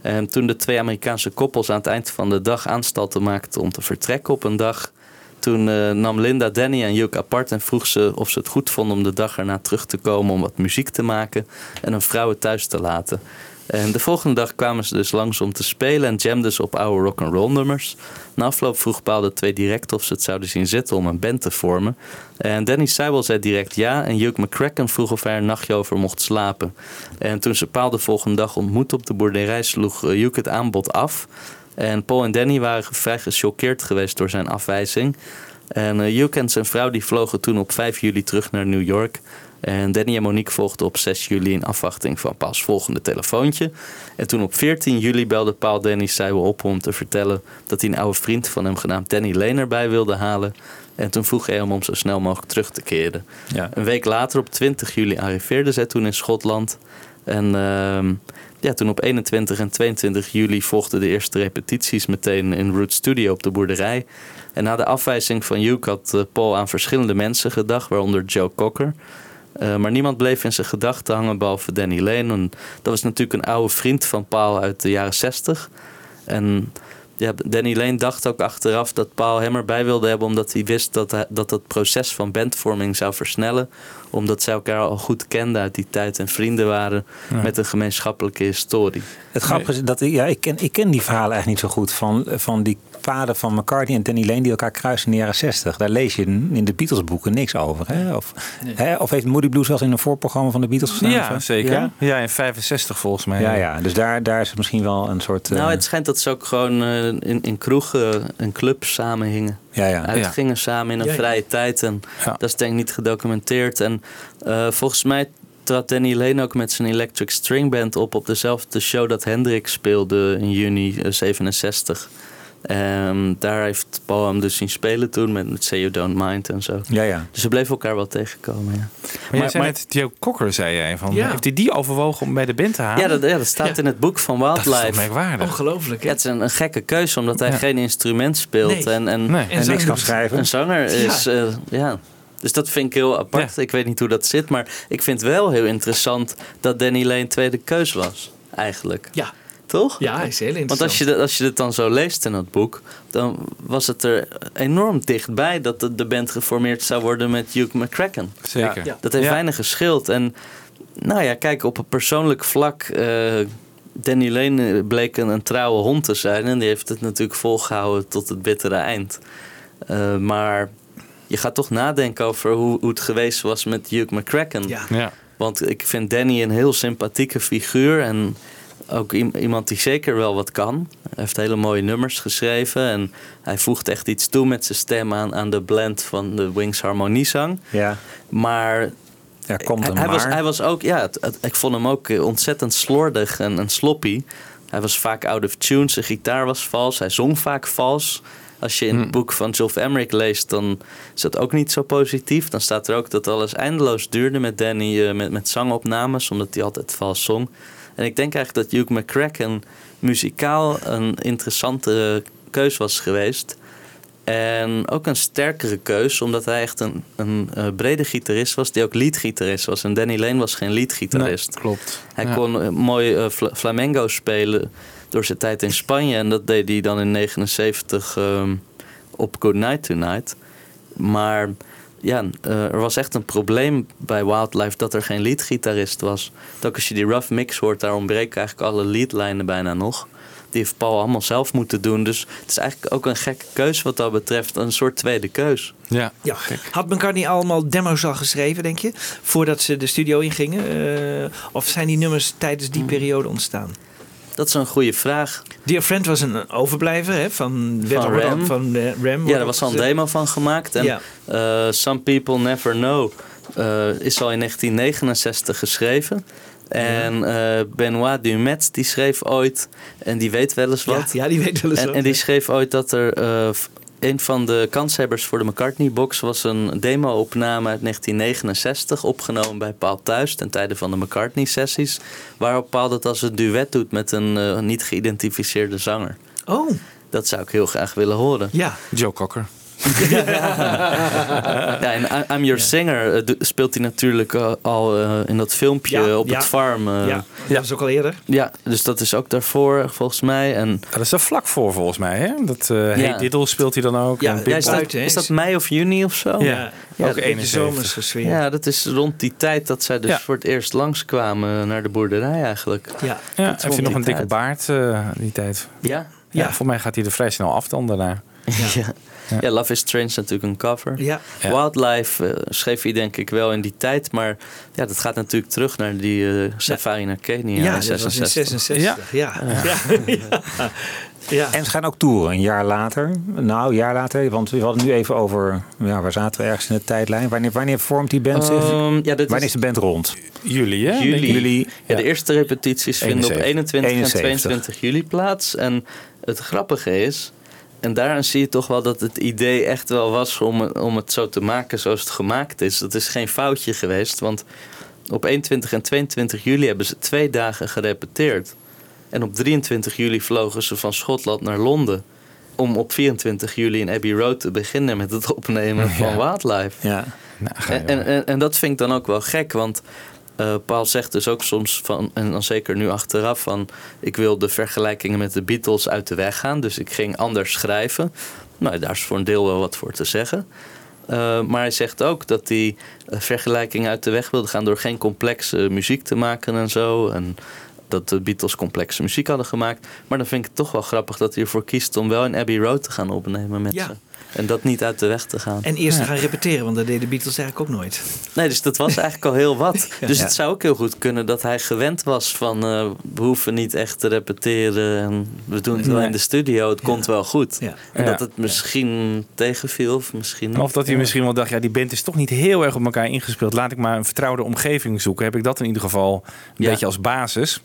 En toen de twee Amerikaanse koppels aan het eind van de dag aanstalten maakten om te vertrekken op een dag, toen eh, nam Linda Danny en Hugh apart en vroeg ze of ze het goed vonden om de dag erna terug te komen om wat muziek te maken en hun vrouwen thuis te laten. En de volgende dag kwamen ze dus langs om te spelen en jamden ze op oude rock'n'roll nummers. Na afloop vroeg Paul de twee direct of ze het zouden zien zitten om een band te vormen. En Danny Seiwell zei direct ja en Hugh McCracken vroeg of hij een nachtje over mocht slapen. En toen ze Paul de volgende dag ontmoette op de boerderij sloeg eh, Hugh het aanbod af. En Paul en Danny waren vrij gechoqueerd geweest door zijn afwijzing. En uh, Hugh en zijn vrouw die vlogen toen op 5 juli terug naar New York. En Danny en Monique volgden op 6 juli in afwachting van Paul's volgende telefoontje. En toen op 14 juli belde Paul Danny Seiwell op om te vertellen dat hij een oude vriend van hem genaamd Danny Lane erbij wilde halen. En toen vroeg hij hem om zo snel mogelijk terug te keren. Ja. Een week later, op 20 juli, arriveerden zij toen in Schotland. En ehm, ja, toen op 21 en 22 juli volgden de eerste repetities meteen in Root Studio op de boerderij. En na de afwijzing van Hugh had eh, Paul aan verschillende mensen gedacht, waaronder Joe Cocker. Eh, maar niemand bleef in zijn gedachten hangen behalve Danny Lane. Dat was natuurlijk een oude vriend van Paul uit de jaren 60. En ja, Danny Lane dacht ook achteraf dat Paul hem erbij wilde hebben... omdat hij wist dat hij, dat het proces van bandvorming zou versnellen. Omdat zij elkaar al goed kenden uit die tijd en vrienden waren... Ja. met een gemeenschappelijke historie. Het grappige is dat ik, ja, ik, ken, ik ken die verhalen eigenlijk niet zo goed van, van die paden van McCartney en Danny Lane die elkaar kruisen in de jaren 60. Daar lees je in de Beatles boeken niks over. Hè? Of, hè? of heeft Moody Blues wel in een voorprogramma van de Beatles gestaan? Ja, zeker. Ja? Ja? in 65 volgens mij. Ja, ja, dus daar, daar is het misschien wel een soort... eh, Nou, het schijnt dat ze ook gewoon eh, in, in kroegen en clubs samen hingen. ja, ja. Uitgingen samen in een Ja, ja. vrije tijd. En Ja. dat is denk ik niet gedocumenteerd. En eh, volgens mij trad Danny Lane ook met zijn Electric String Band op... op dezelfde show dat Hendrix speelde in juni eh, 67. En daar heeft Paul hem dus zien spelen toen met, met Say You Don't Mind en zo. ja, ja. Dus ze bleven elkaar wel tegenkomen, ja. Maar, jij Maar- zei maar- net Joe Cocker, zei jij. Van, Ja. Heeft hij die overwogen om bij de band te halen? Ja, dat, ja, dat staat Ja. in het boek van dat is Wildlife. Ongelooflijk. Het is een, een gekke keuze, omdat hij Ja. geen instrument speelt. Nee. En, en, Nee. En En niks kan schrijven. Een zanger is, eh, ja. Dus dat vind ik heel apart. Ik weet niet hoe dat zit, maar ik vind wel heel interessant dat Danny Lane tweede keus was, eigenlijk. Ja. Toch? ja, hij is heel interessant. Want als je, als je het dan zo leest in het boek, dan was het er enorm dichtbij dat de, de band geformeerd zou worden met Hugh McCracken. Zeker. Ja. Dat heeft Ja. weinig geschild. En nou ja, kijk, op een persoonlijk vlak. eh, Danny Lane eh, bleek een, een trouwe hond te zijn. En die heeft het natuurlijk volgehouden tot het bittere eind. Eh, maar je gaat toch nadenken over hoe, hoe het geweest was met Hugh McCracken. Ja. Ja. Want ik vind Danny een heel sympathieke figuur. En ook iemand die zeker wel wat kan. Hij heeft hele mooie nummers geschreven. En hij voegt echt iets toe met zijn stem aan, aan de blend van de Wings harmoniezang. ja. Maar Er komt hij, een hij maar. was, hij was ook, ja, het- het- ik vond hem ook eh, ontzettend slordig en, en sloppy. Hij was vaak out of tune, zijn gitaar was vals, hij zong vaak vals. Als je in het boek van Geoff Emerick leest, dan is dat ook niet zo positief. Dan staat er ook dat alles eindeloos duurde met Danny, eh, met, met zangopnames, omdat hij altijd vals zong. En ik denk eigenlijk dat Hugh McCracken muzikaal een interessante keus was geweest. En ook een sterkere keus, omdat hij echt een, een eh, brede gitarist was, die ook leadgitarist was. En Danny Lane was geen leadgitarist. Nee, klopt. Hij Ja. kon eh, mooi eh, fla- flamenco spelen door zijn tijd in Spanje. En dat deed hij dan in 79 ehm, op Good Night Tonight. Maar ja, eh, er was echt een probleem bij Wildlife dat er geen leadgitarist was. Dat ook als je die rough mix hoort, daar ontbreken eigenlijk alle leadlijnen bijna nog. Die heeft Paul allemaal zelf moeten doen. Dus het is eigenlijk ook een gekke keus wat dat betreft. Een soort tweede keus. Ja. Ja. Had McCartney allemaal demo's al geschreven, denk je? Voordat ze de studio ingingen? Eh, of zijn die nummers tijdens die periode ontstaan? Dat is een goede vraag. Dear Friend was een overblijver hè, van, Van Ram. Van Ram Ja, daar was al een demo van gemaakt. En Ja. eh, Some People Never Know eh, is al in 1969 geschreven. En eh, Benoit Dumet die schreef ooit, en die weet wel eens wat. ja, die weet wel eens En, wat, en die schreef ooit dat er een van de kanshebbers voor de McCartney-box was een demo-opname uit 1969, opgenomen bij Paul thuis ten tijde van de McCartney-sessies, waarop Paul dat als een duet doet met een eh, niet geïdentificeerde zanger. Oh, Dat zou ik heel graag willen horen. ja. Joe Cocker. [LAUGHS] Ja, en I'm Your Singer eh, speelt hij natuurlijk eh, al eh, in dat filmpje Ja, op ja. het farm. eh. Ja, dat was ook al eerder. Ja, dus dat is ook daarvoor volgens mij. En Dat is er vlak voor volgens mij, hè? Dat eh Hey Ja. Diddle speelt hij dan ook. Ja, en ja, Big is, dat, is dat mei of juni of zo? Ja. Ja, ook dat- 71. zomerse sfeer. Ja, dat is rond die tijd dat zij dus Ja. voor het eerst langskwamen naar de boerderij eigenlijk. Ja. Heeft hij nog een dikke baard eh, die tijd. Ja. Ja, Ja. voor mij gaat hij er vrij snel af dan daarna. [LAUGHS] Ja. Ja. Love is Strange is natuurlijk een cover. Ja. Ja. Wildlife eh, schreef hij denk ik wel in die tijd, maar ja, dat gaat natuurlijk terug naar die eh, safari naar Kenia Ja, in dat was in 66. 66. Ja. Ja. [LAUGHS] Ja. Ja. En ze gaan ook toeren een jaar later. Nou, een jaar later. Want we hadden nu even over... Ja, waar zaten we ergens in de tijdlijn? Wanneer, wanneer vormt die band zich? Ehm, ja, Wanneer is is de band rond? Juli, hè? Juli. Juli. Ja, de eerste repetities vinden op 21 en 71. 22 juli plaats. En het grappige is, en daaraan zie je toch wel dat het idee echt wel was om, om het zo te maken zoals het gemaakt is. Dat is geen foutje geweest, want op 21 en 22 juli hebben ze twee dagen gerepeteerd. En op 23 juli vlogen ze van Schotland naar Londen. Om op 24 juli in Abbey Road te beginnen met het opnemen [LAUGHS] van Wildlife. Ja. Nou, en, en, en dat vind ik dan ook wel gek, want eh, Paul zegt dus ook soms van, en dan zeker nu achteraf, van ik wil de vergelijkingen met de Beatles uit de weg gaan, dus ik ging anders schrijven. Nou, daar is voor een deel wel wat voor te zeggen. Eh, maar hij zegt ook dat hij eh, vergelijkingen uit de weg wilde gaan door geen complexe muziek te maken en zo. En dat de Beatles complexe muziek hadden gemaakt. Maar dan vind ik het toch wel grappig dat hij ervoor kiest om wel in Abbey Road te gaan opnemen met Ja. ze. En dat niet uit de weg te gaan. En eerst te gaan repeteren, want dat deden de Beatles eigenlijk ook nooit. Nee, dus dat was [LAUGHS] eigenlijk al heel wat. Dus Ja. het zou ook heel goed kunnen dat hij gewend was van... eh, we hoeven niet echt te repeteren en we doen het wel in de studio. Het komt wel goed. Ja. En Ja. dat het misschien tegenviel of misschien... Of dat hij misschien wel dacht, ja, die band is toch niet heel erg op elkaar ingespeeld. Laat ik maar een vertrouwde omgeving zoeken. Heb ik dat in ieder geval een Ja. beetje als basis.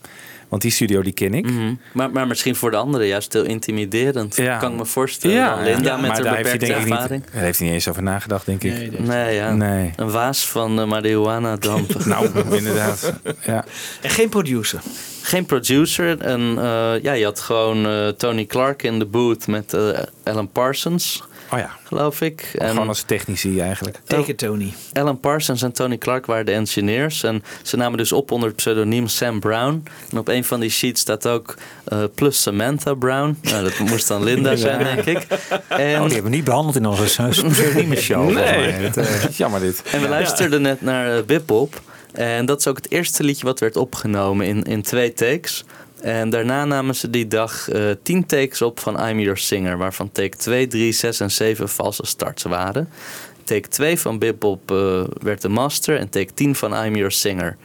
Want die studio die ken ik. Mhm. maar, maar misschien voor de anderen juist heel intimiderend. Ja. Kan ik me voorstellen. Dan Linda ja, met maar haar daar heeft hij beperkte denk ik ervaring. niet, daar heeft hij niet eens over nagedacht, denk ik. Nee, Nee, ja. Nee. Een waas van uh, marihuana dampen. [LAUGHS] Nou, inderdaad. Ja. En geen producer. Geen producer. En eh, ja, je had gewoon eh, Tony Clark in de booth met eh, Alan Parsons, Oh ja, geloof ik. En gewoon als technici eigenlijk. Teken Tony. Alan Parsons en Tony Clark waren de engineers. En ze namen dus op onder het pseudoniem Sam Brown. En op een van die sheets staat ook eh, plus Samantha Brown. Nou, dat moest dan Linda zijn, denk ik. En, Oh, die hebben we niet behandeld in onze [LAUGHS] pseudoniemenshow. volgens mij. Nee, Dat, eh, [LAUGHS] jammer dit. en we luisterden net naar uh, Bipop. En dat is ook het eerste liedje wat werd opgenomen in, in twee takes. En daarna namen ze die dag eh, tien takes op van I'm Your Singer. Waarvan take 2, 3, 6 en 7 valse starts waren. Take 2 van Bipop eh, werd de master. En take 10 van I'm Your Singer.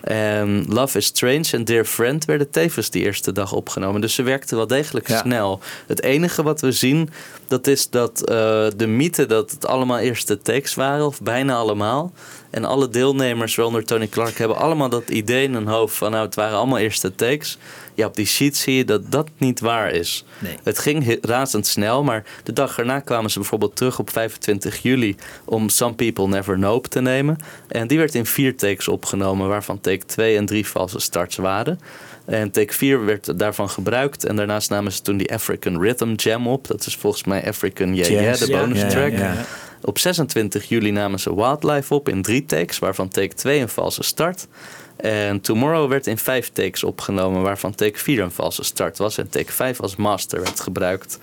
En Love is Strange en Dear Friend werden tevens die eerste dag opgenomen. Dus ze werkten wel degelijk Ja. snel. Het enige wat we zien, dat is dat eh, de mythe dat het allemaal eerste takes waren, of bijna allemaal. En alle deelnemers, waaronder Tony Clark, hebben allemaal dat idee in hun hoofd van nou, het waren allemaal eerste takes. Ja, op die sheet zie je dat dat niet waar is. Nee. Het ging razendsnel, maar de dag erna kwamen ze bijvoorbeeld terug op 25 juli om Some People Never Know te nemen. En die werd in vier takes opgenomen, waarvan take 2 en 3 valse starts waren. En take 4 werd daarvan gebruikt. En daarnaast namen ze toen die African Rhythm Jam op. Dat is volgens mij African Yeah Yeah, de bonus track. Op 26 juli namen ze Wildlife op in drie takes, waarvan take 2 een valse start. En Tomorrow werd in vijf takes opgenomen, waarvan take 4 een valse start was. En take 5 als master werd gebruikt.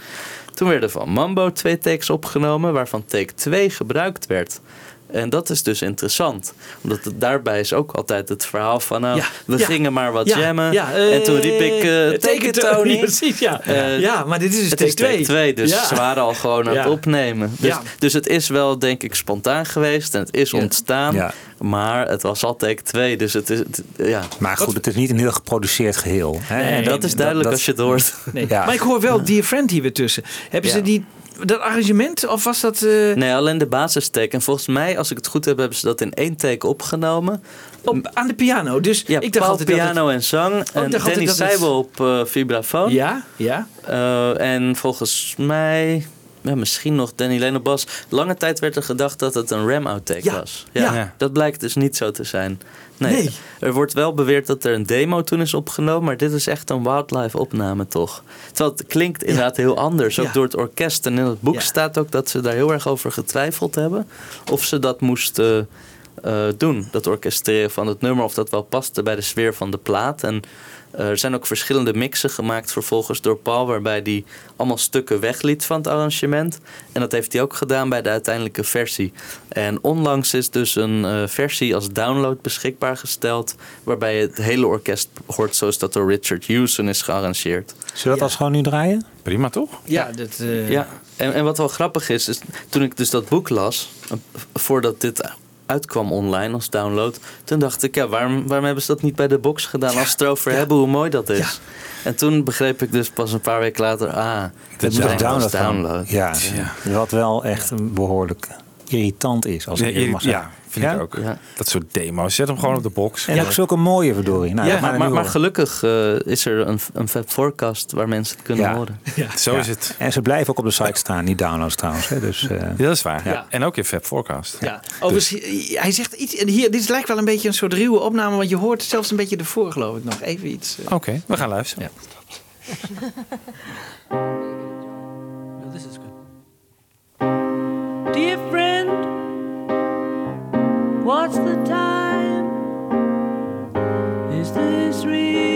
Toen werden van Mambo twee takes opgenomen, waarvan take 2 gebruikt werd. En dat is dus interessant. Omdat het, daarbij is ook altijd het verhaal van... Nou, Ja, we ja. gingen maar wat Ja, jammen. ja, en toen riep ik... eh eh, take it, Tony. [LAUGHS] Precies, ja. Eh, ja, maar dit is dus Het take is take 2. 2, dus Ja. ze waren al gewoon aan Ja. het opnemen. Dus, Ja. dus het is wel, denk ik, spontaan geweest en het is Ja. ontstaan. Ja. Maar het was al take 2, dus het is... het- ja. maar goed, het is niet een heel geproduceerd geheel. Hè? Nee, En dat is duidelijk dat- als je het hoort. Nee. Ja. Maar ik hoor wel Dear Friend hier weer tussen. Hebben Ja. ze die, dat arrangement of was dat... eh, Nee, alleen de basistake. En volgens mij, als ik het goed heb, hebben ze dat in één take opgenomen. op, aan de piano. Dus Ja, ik dacht Paul altijd dat het- piano en zang. en dacht altijd Danny dat het- Seibel op eh, vibrafoon. Ja, ja. Eh, en volgens mij ja, misschien nog Danny Lane op bas. Lange tijd werd er gedacht dat het een Ram outtake Ja, was. Ja, ja. Dat blijkt dus niet zo te zijn. Nee. Nee. Er wordt wel beweerd dat er een demo toen is opgenomen, maar dit is echt een wildlife opname toch? Terwijl het klinkt inderdaad heel anders, ook Ja. door het orkest. En in het boek Ja. staat ook dat ze daar heel erg over getwijfeld hebben of ze dat moesten eh, doen, dat orkestreren van het nummer, of dat wel paste bij de sfeer van de plaat. En er zijn ook verschillende mixen gemaakt vervolgens door Paul, waarbij hij allemaal stukken wegliet van het arrangement. En dat heeft hij ook gedaan bij de uiteindelijke versie. En onlangs is dus een eh, versie als download beschikbaar gesteld, waarbij je het hele orkest hoort zoals dat door Richard Hewson is gearrangeerd. Zullen we dat als gewoon nu draaien? Prima toch? Ja, dat, eh, Ja, en, en wat wel grappig is, is toen ik dus dat boek las, eh, voordat dit uitkwam online als download, toen dacht ik, ja, waarom, waarom hebben ze dat niet bij de box gedaan als ze het erover hebben hoe mooi dat is? En toen begreep ik dus pas een paar weken later, ah, Het is moet als download. Ja, wat wel echt een behoorlijk irritant is. Als ik Nee, eerlijk mag zeggen. ja, vind Ja? ik ook. Ja. Dat soort demo's. Zet hem gewoon op de box. En ook zulke mooie verdorie. Nou, ja, maar, maar, maar eh, is er een, een Fab Forecast waar mensen het kunnen Ja. horen. [LAUGHS] Zo Ja. is het. En ze blijven ook op de site staan, niet downloads trouwens. Hè. Dus, eh, Ja, dat is waar. Ja. En ook in Fab Forecast. Ja, overigens, hij zegt iets. En hier, dit lijkt wel een beetje een soort ruwe opname, want je hoort zelfs een beetje ervoor, geloof ik nog. Even iets. eh. Oké, we gaan luisteren. [LAUGHS] what's the time? Is this really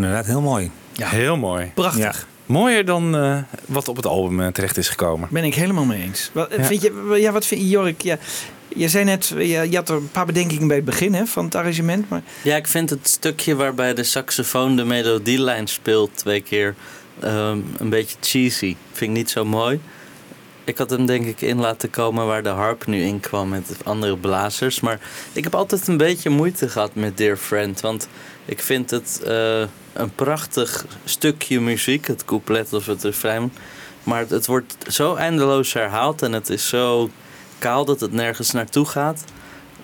Nou, inderdaad, heel mooi. Ja. Heel mooi. Prachtig. Ja. Mooier dan eh, wat op het album eh, terecht is gekomen. Ben ik helemaal mee eens. Wat, Ja. vind je, ja, wat vind je, Jorik? Ja, je zei net, je, je had er een paar bedenkingen bij het begin hè, van het arrangement. Maar Ja, ik vind het stukje waarbij de saxofoon de melodielijn speelt twee keer ehm, een beetje cheesy. Vind ik niet zo mooi. Ik had hem denk ik in laten komen waar de harp nu in kwam met andere blazers. Maar ik heb altijd een beetje moeite gehad met Dear Friend. Want ik vind het eh, een prachtig stukje muziek, het couplet of het refrein. Maar het, het wordt zo eindeloos herhaald en het is zo kaal dat het nergens naartoe gaat.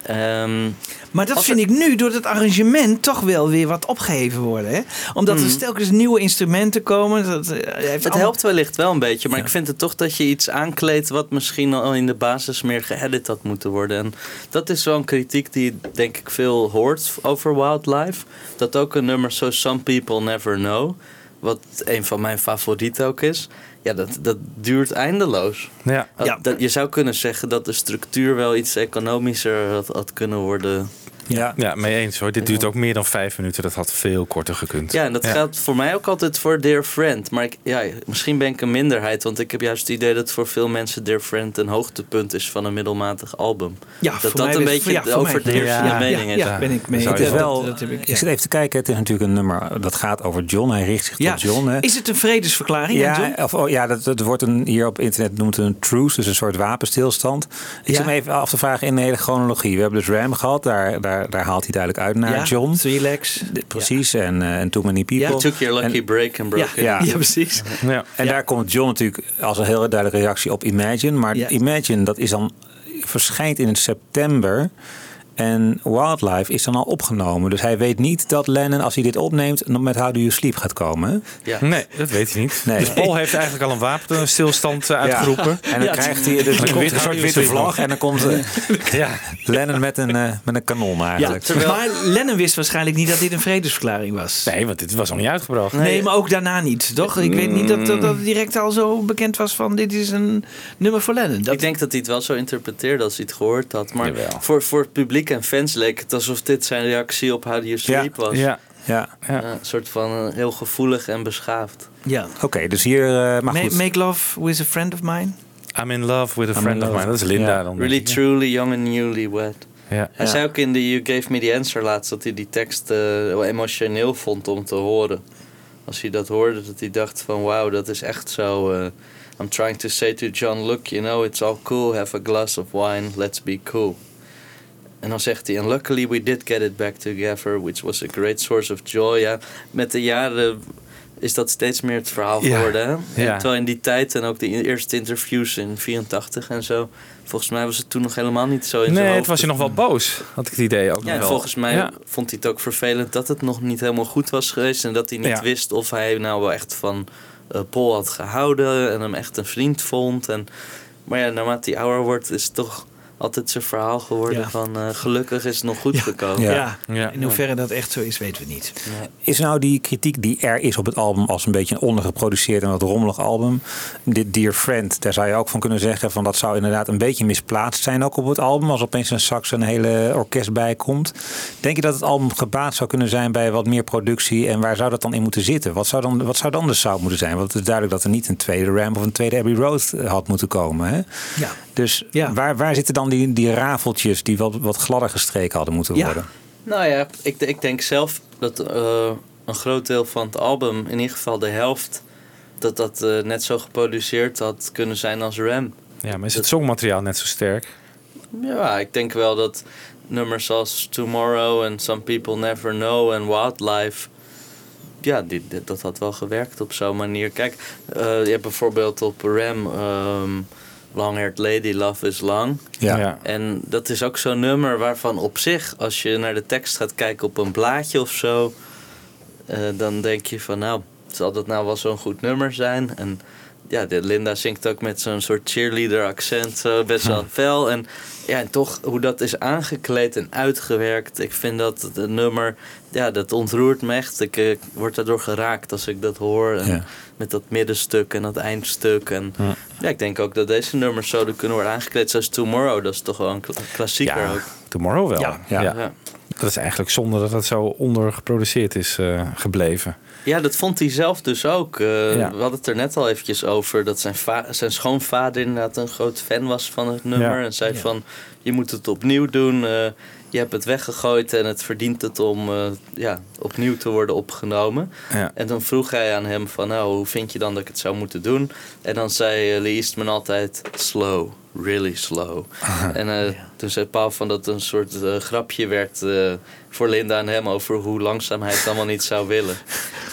Ehm, Maar dat vind ik nu door het arrangement toch wel weer wat opgeheven worden. Hè? Omdat er Mhm. telkens nieuwe instrumenten komen. Dat, eh, Het allemaal- helpt wellicht wel een beetje, maar ik vind het toch dat je iets aankleedt wat misschien al in de basis meer geëdit had moeten worden. En dat is zo'n kritiek die denk ik veel hoort over Wildlife. Dat ook een nummer zoals Some People Never Know, wat een van mijn favorieten ook is. Ja, dat, dat duurt eindeloos. Ja. Dat- Ja. dat, je zou kunnen zeggen dat de structuur wel iets economischer had, had kunnen worden. Ja. Ja, mee eens hoor. Dit duurt ook meer dan vijf minuten. Dat had veel korter gekund. Ja, en dat geldt voor mij ook altijd voor Dear Friend. Maar ik, ja, misschien ben ik een minderheid, want ik heb juist het idee dat voor veel mensen Dear Friend een hoogtepunt is van een middelmatig album. Ja, dat voor dat mij een beetje ja, de overheersende Ja, mening ja, is. ja, ben ik mee. Zou Het je is wel- wel, dat heb ik, zit even te kijken, het is natuurlijk een nummer dat gaat over John. Hij richt zich Ja. tot John. Hè. Is het een vredesverklaring? Ja, of, oh, ja dat, dat wordt een, hier op internet noemt een truce, dus een soort wapenstilstand. Ik Ja. zit me even af te vragen in de hele chronologie. We hebben dus Ram gehad, daar, daar, daar haalt hij duidelijk uit naar ja, John. Three Legs. De- Precies, en, eh, en Too Many People. Ja. Took your lucky En- break and broke Ja, it. Ja. ja. precies. Ja. En daar komt John natuurlijk als een hele duidelijke reactie op Imagine. Maar Ja. Imagine, dat is dan verschijnt in september. En Wildlife is dan al opgenomen. Dus hij weet niet dat Lennon, als hij dit opneemt, nog met How Do You Sleep gaat komen. Ja. Nee, dat weet hij niet. Nee. Dus Paul heeft eigenlijk al een wapenstilstand eh, uitgeroepen. En dan Ja, krijgt hij dus, Een soort witte vlag. En dan komt eh, [LAUGHS] Ja. Lennon met een, eh, met een kanon Ja, eigenlijk. Maar Lennon wist waarschijnlijk niet dat dit een vredesverklaring was. Nee, want dit was nog niet uitgebracht. Nee, maar ook daarna niet, toch? Ik weet niet dat, dat dat het direct al zo bekend was van dit is een nummer voor Lennon. Dat, Ik denk dat hij het wel zo interpreteerde als hij het gehoord had. Maar Jawel. voor, voor het publiek en fans leek het alsof dit zijn reactie op How Do You Sleep was. Ja. Ja, Ja, een soort van eh, heel gevoelig en beschaafd. ja. oké. dus hier, eh, maar Ma- goed. Make Love With A Friend Of Mine. I'm in love with a friend of mine. Dat is Linda Ja. dan. denk Really, truly, young and newly wed. Ja. Hij zei ook in de You Gave Me The Answer laatst dat hij die tekst eh, wel emotioneel vond om te horen. Als hij dat hoorde, dat hij dacht van wauw, dat is echt zo. eh, I'm trying to say to John, look, you know, it's all cool. Have a glass of wine, let's be cool. En dan zegt hij, and luckily we did get it back together, which was a great source of joy. Ja, met de jaren is dat steeds meer het verhaal Ja. geworden. Hè? En Ja. terwijl in die tijd en ook de eerste interviews in 84 en zo, volgens mij was het toen nog helemaal niet zo in Nee, het was je nog wel boos. Had ik het idee ook Ja, nog en volgens mij Ja. vond hij het ook vervelend dat het nog niet helemaal goed was geweest. En dat hij niet wist of hij nou wel echt van eh, Paul had gehouden en hem echt een vriend vond. En, maar ja, naarmate hij ouder wordt, is het toch altijd zijn verhaal geworden Ja. van eh, gelukkig is het nog goed Ja. gekomen. Ja. Ja. Ja. In hoeverre dat echt zo is, weten we niet. Is nou die kritiek die er is op het album als een beetje een ondergeproduceerd en wat rommelig album. Dit Dear Friend, daar zou je ook van kunnen zeggen van dat zou inderdaad een beetje misplaatst zijn ook op het album. Als opeens een sax en een hele orkest bij komt. Denk je dat het album gebaat zou kunnen zijn bij wat meer productie en waar zou dat dan in moeten zitten? Wat zou dan, wat zou dan de sound moeten zijn? Want het is duidelijk dat er niet een tweede Ramp of een tweede Abbey Road had moeten komen. Hè? Ja. Dus Ja. waar, waar zitten dan die, die rafeltjes die wat, wat gladder gestreken hadden moeten Ja. worden? Nou ja, ik, ik denk zelf dat eh, een groot deel van het album, in ieder geval de helft, dat dat eh, net zo geproduceerd had kunnen zijn als Ram. Ja, maar is het songmateriaal net zo sterk? Ja, ik denk wel dat nummers als Tomorrow en Some People Never Know en Wildlife. Ja, die, die- dat had wel gewerkt op zo'n manier. Kijk, eh, je hebt bijvoorbeeld op Ram ehm Long Haired Lady, Love is Long. Ja. En dat is ook zo'n nummer waarvan op zich, als je naar de tekst gaat kijken op een blaadje of zo, eh, dan denk je van nou, zal dat nou wel zo'n goed nummer zijn? En ja, de Linda zingt ook met zo'n soort cheerleader accent, zo best wel [LAUGHS] fel. En ja, en toch hoe dat is aangekleed en uitgewerkt. Ik vind dat het nummer, ja, dat ontroert me echt. Ik eh, word daardoor geraakt als ik dat hoor. En Ja. Met dat middenstuk en dat eindstuk. En Ja. ja, ik denk ook dat deze nummers zouden kunnen worden aangekleed zoals Tomorrow. Dat is toch wel een kla- klassieker Ja, ook. Tomorrow wel. Ja. Ja. Dat is eigenlijk zonde dat het zo ondergeproduceerd is eh, gebleven. Ja, dat vond hij zelf dus ook. Eh, Ja. We hadden het er net al eventjes over dat zijn, zijn schoonvader inderdaad een groot fan was van het nummer. Ja. En zei Ja. van, je moet het opnieuw doen. eh, je hebt het weggegooid en het verdient het om eh, ja, opnieuw te worden opgenomen. Ja. En dan vroeg hij aan hem van, nou, hoe vind je dan dat ik het zou moeten doen? En dan zei uh, Lee Eastman altijd, slow, really slow. En eh, toen zei Paul van dat het een soort eh, grapje werd eh, voor Linda en hem over hoe langzaam hij het allemaal niet zou willen.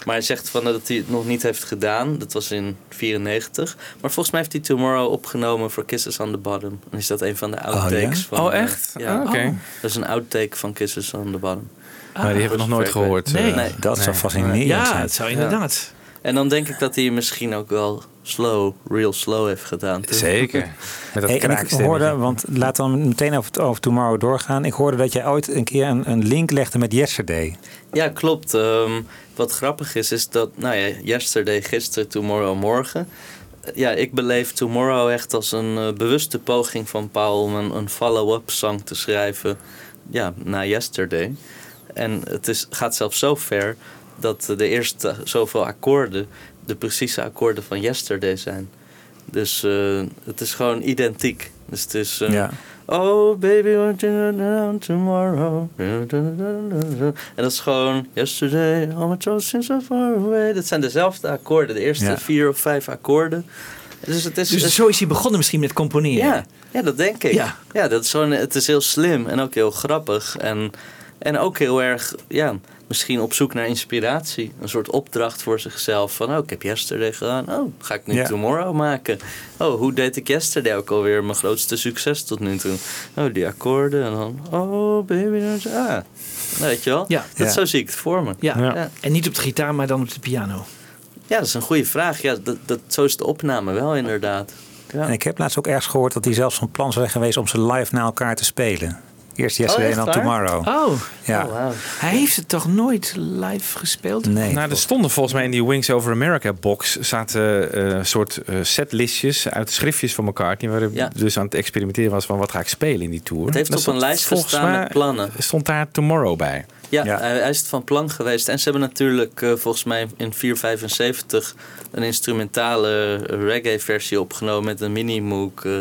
Maar hij zegt van dat hij het nog niet heeft gedaan. Dat was in 94. Maar volgens mij heeft hij Tomorrow opgenomen voor Kisses on the Bottom. En is dat een van de outtakes ja? van... Oh, echt? ja. Ah, oké. Dat is een outtake van Kisses on the Bottom. maar die hebben we nog nooit gehoord. Nee. Nee. Dat zou fascinerend Ja, zijn. het zou inderdaad. En dan denk ik dat hij misschien ook wel slow, real slow heeft gedaan. toch? Zeker. [LAUGHS] Met dat Hey, en ik hoorde, want laat dan meteen over, over Tomorrow doorgaan. Ik hoorde dat jij ooit een keer een, een link legde met Yesterday. Ja, klopt. Ehm, wat grappig is, is dat, nou ja, yesterday, gisteren, tomorrow, morgen. Eh, Ja, ik beleef Tomorrow echt als een eh, bewuste poging van Paul om een, een follow-up song te schrijven. Ja, na yesterday. En het is, gaat zelfs zo ver dat de eerste zoveel akkoorden de precieze akkoorden van yesterday zijn. Dus eh, het is gewoon identiek. Dus het is. eh, Ja. Oh baby, won't you down tomorrow? En dat is gewoon yesterday, all my troubles seem so far away. Dat zijn dezelfde akkoorden, de eerste Ja. vier of vijf akkoorden. Dus het is. Dus het- zo is hij begonnen misschien met componeren. ja, ja, dat denk ik. Ja. Ja. dat is het is heel slim en ook heel grappig. En, en ook heel erg, ja, misschien op zoek naar inspiratie. Een soort opdracht voor zichzelf. Van, oh, ik heb yesterday gedaan. Oh, ga ik nu Ja. tomorrow maken? Oh, hoe deed ik yesterday ook alweer? Mijn grootste succes tot nu toe. Oh, die akkoorden. En dan, oh, baby. Ah, weet je wel? Ja. Dat Ja. Zo zie ik het voor me. Ja. Ja. Ja. En niet op de gitaar, maar dan op de piano. Ja, dat is een goede vraag. Ja, dat, dat, zo is de opname wel inderdaad. Ja. En ik heb laatst ook ergens gehoord dat hij zelfs van plan zou zijn geweest om ze live naar elkaar te spelen. Eerst Yesterday echt en dan? Tomorrow. Oh, Ja. Oh, wauw. hij heeft het toch nooit live gespeeld? Nee. Nou, er stonden volgens mij in die Wings Over America box zaten eh soort eh, setlistjes uit schriftjes van McCartney. Waar hij Ja. dus aan het experimenteren was van wat ga ik spelen in die tour. Het heeft op een lijst gestaan mij- met plannen. Stond daar Tomorrow bij. Ja, Ja. Hij, is het van plan geweest. En ze hebben natuurlijk eh, volgens mij in 475 een instrumentale reggae-versie opgenomen met een mini-moog eh,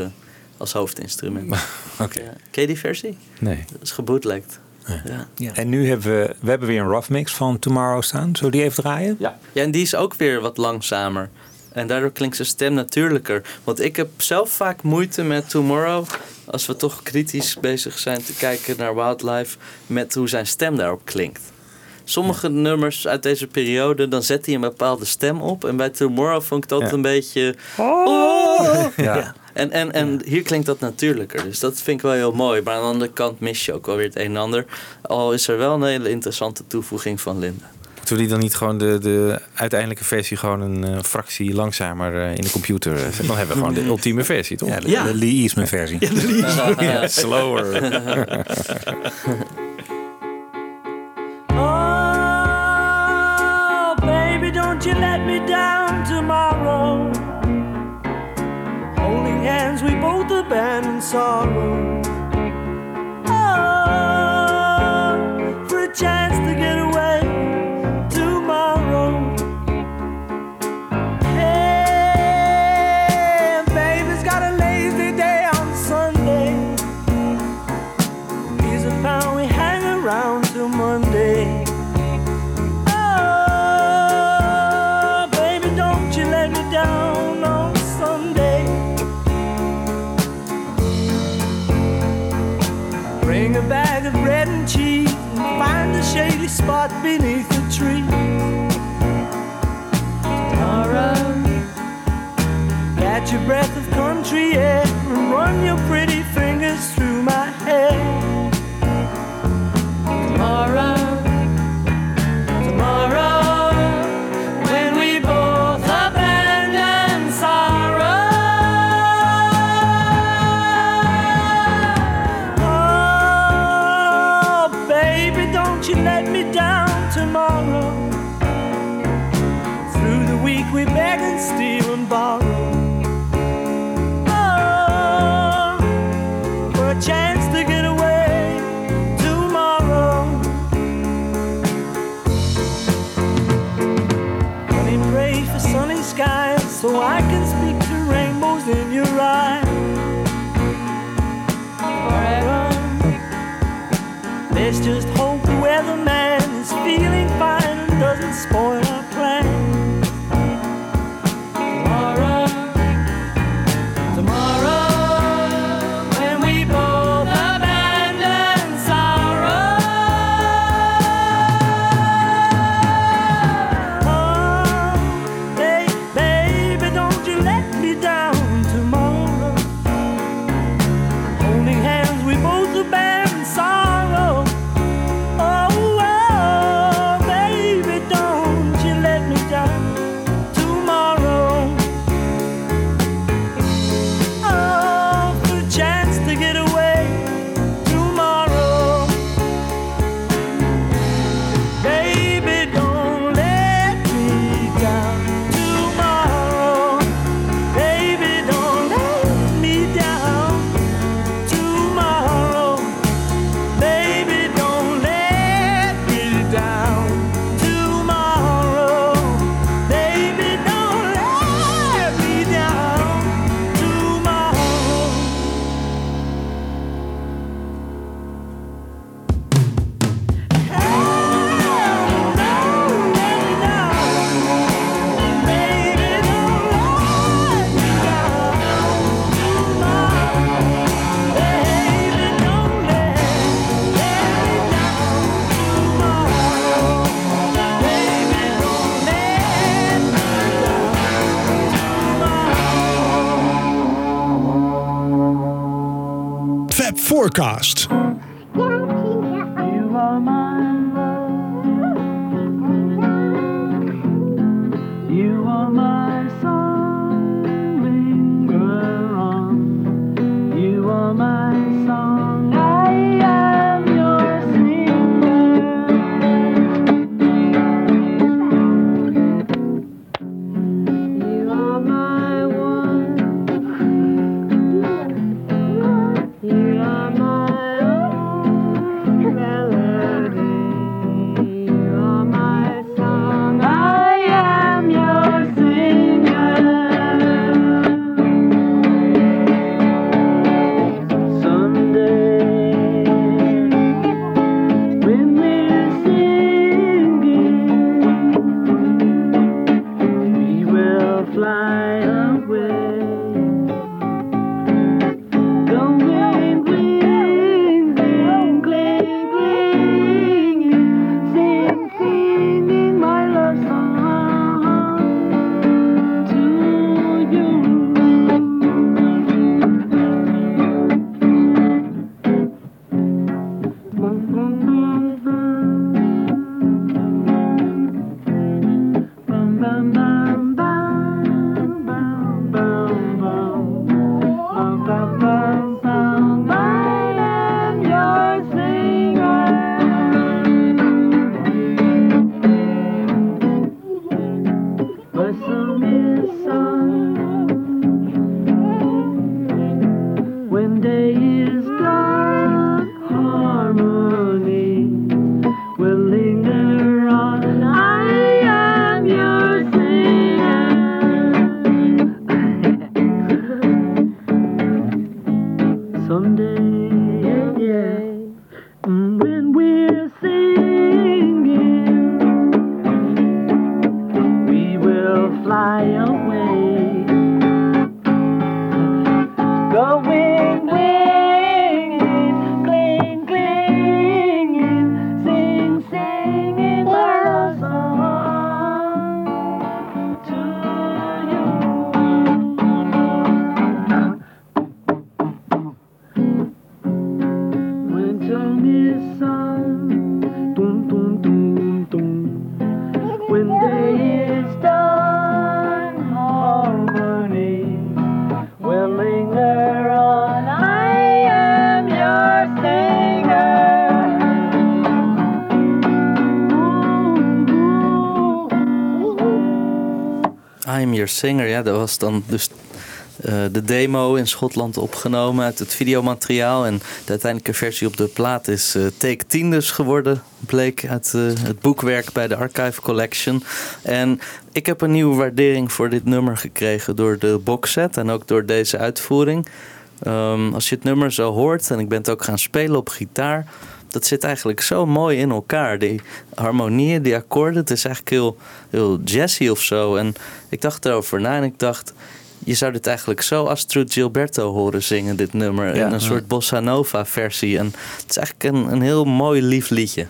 als hoofdinstrument. [LAUGHS] Oké. Ja. Ken je die versie? Nee. Dat is gebootlegd. Ja. Ja. En nu hebben we, we hebben weer een rough mix van Tomorrow staan. Zullen we die even draaien? Ja. ja, en die is ook weer wat langzamer. En daardoor klinkt zijn stem natuurlijker. Want ik heb zelf vaak moeite met Tomorrow. Als we toch kritisch bezig zijn te kijken naar Wildlife. Met hoe zijn stem daarop klinkt. Sommige nummers uit deze periode, dan zet hij een bepaalde stem op. En bij Tomorrow vond ik dat Ja. een beetje... Oh! Ja. En, en, en hier klinkt dat natuurlijker. Dus dat vind ik wel heel mooi. Maar aan de andere kant mis je ook wel weer het een en ander. Al is er wel een hele interessante toevoeging van Linda. Moeten we die dan niet gewoon de, de uiteindelijke versie gewoon een eh, fractie langzamer eh, in de computer eh, zetten? Dan hebben we gewoon de ultieme versie, toch? Ja, de, Ja. de Lee Eastman versie. Ja, [LAUGHS] slower. [LAUGHS] Oh, baby, don't you let me down tomorrow. Hands, we both abandon sorrow. Oh, for a chance to get away a spot beneath the tree. Alright. Catch a breath of country air and run your pretty fingers through my hair. It's just Singer. Ja, dat was dan dus eh, de demo in Schotland opgenomen uit het videomateriaal. En de uiteindelijke versie op de plaat is eh, Take 10 dus geworden, bleek uit eh, het boekwerk bij de Archive Collection. En ik heb een nieuwe waardering voor dit nummer gekregen door de boxset en ook door deze uitvoering. Ehm, als je het nummer zo hoort, en ik ben het ook gaan spelen op gitaar dat zit eigenlijk zo mooi in elkaar. Die harmonieën, die akkoorden, het is eigenlijk heel, heel jazzy of zo. En ik dacht erover na en ik dacht, je zou dit eigenlijk zo Astrid Gilberto horen zingen, dit nummer. Ja. in een soort bossa nova versie. En het is eigenlijk een, een heel mooi lief liedje.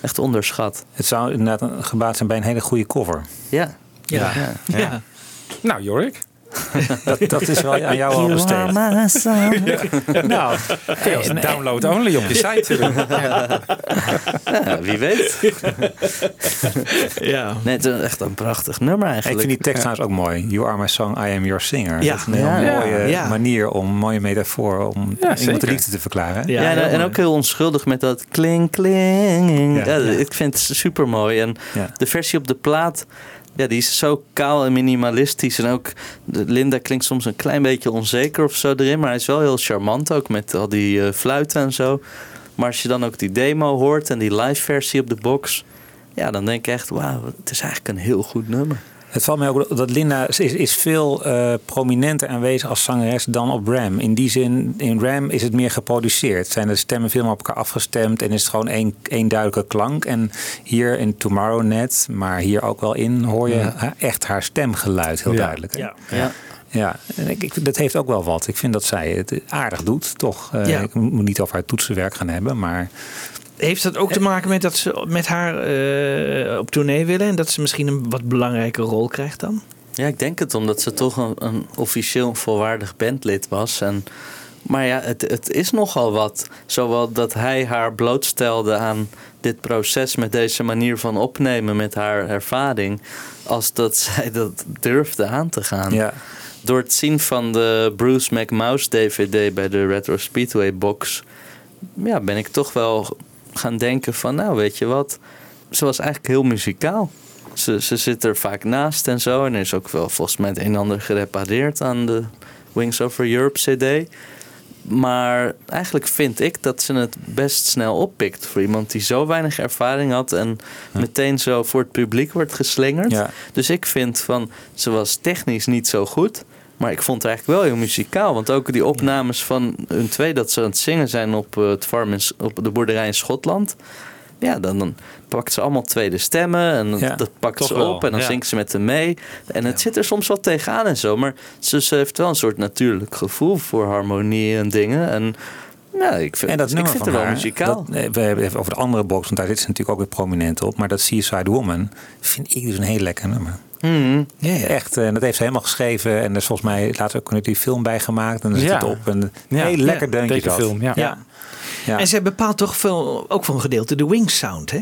Echt onderschat. Het zou inderdaad een gebaat zijn bij een hele goede cover. Ja. Ja. ja. Ja. Nou, Jorik. [LAUGHS] Dat, dat is wel aan jou al besteed. [LAUGHS] Nou, je als [LAUGHS] download only op je site doen. Ja, wie weet. Ja. Nee, het is echt een prachtig nummer ik eigenlijk. vind die tekst trouwens ook mooi. You are my song, I am your singer. Ja. Dat is een heel Ja. mooie Ja. manier om, een mooie metafoor om iemand de liefde te verklaren. Ja, Ja, en, en ook heel onschuldig met dat kling, kling. Ja. Ja, Ja. Ik vind het super mooi. En Ja. de versie op de plaat, ja, die is zo kaal en minimalistisch. En ook Linda klinkt soms een klein beetje onzeker of zo erin. Maar hij is wel heel charmant ook met al die eh, fluiten en zo. Maar als je dan ook die demo hoort en die live versie op de box. Ja, dan denk ik echt, wauw, het is eigenlijk een heel goed nummer. Het valt mij ook op dat Linda is, is veel eh, prominenter aanwezig als zangeres dan op Ram. In die zin, in Ram is het meer geproduceerd. Zijn de stemmen veel meer op elkaar afgestemd en is het gewoon één, één duidelijke klank. En hier in Tomorrow Net, maar hier ook wel in, hoor je echt haar stemgeluid heel Ja. duidelijk. hè? Ja. Ja. Ja, en ik, ik, dat heeft ook wel wat. Ik vind dat zij het aardig doet, toch? Eh, Ja. Ik moet niet over haar toetsenwerk gaan hebben, maar Heeft dat ook te maken met dat ze met haar eh, op tournee willen en dat ze misschien een wat belangrijke rol krijgt dan? Ja, ik denk het omdat ze toch een, een officieel volwaardig bandlid was. En, maar ja, het, het is nogal wat. Zowel dat hij haar blootstelde aan dit proces met deze manier van opnemen met haar ervaring. Als dat [LAUGHS] zij dat durfde aan te gaan. ja. Door het zien van de Bruce McMouse DVD bij de Retro Speedway box. Ja, ben ik toch wel gaan denken van nou weet je wat. Ze was eigenlijk heel muzikaal. Ze, ze zit er vaak naast en zo. En er is ook wel volgens mij het een en ander gerepareerd aan de Wings Over Europe CD. Maar eigenlijk vind ik dat ze het best snel oppikt voor iemand die zo weinig ervaring had en meteen zo voor het publiek wordt geslingerd. Ja. Dus ik vind van, ze was technisch niet zo goed. Maar ik vond het eigenlijk wel heel muzikaal. Want ook die opnames van hun twee dat ze aan het zingen zijn op, eh, het farm in, op de boerderij in Schotland. Ja, dan, dan pakt ze allemaal tweede stemmen. En dat- Ja, dat pakt ze wel, op. En dan ja. zingt ze met hem mee. En het zit er soms wat tegenaan en zo. Maar ze, ze heeft wel een soort natuurlijk gevoel voor harmonie en dingen. En ja, ik vind, En dat ik vind van het wel muzikaal. Dat, we hebben het even over de andere box, want daar zit ze natuurlijk ook weer prominent op. Maar dat Seaside Woman vind ik dus een heel lekker nummer. Ja, echt. En dat heeft ze helemaal geschreven. En er is volgens mij later ook een die film bij gemaakt. En dan zit Ja. het op. En Ja. heel lekker Ja, deuntje dat. ja. ja. Ja. En zij bepaalt toch veel, ook voor een gedeelte de wing sound, hè?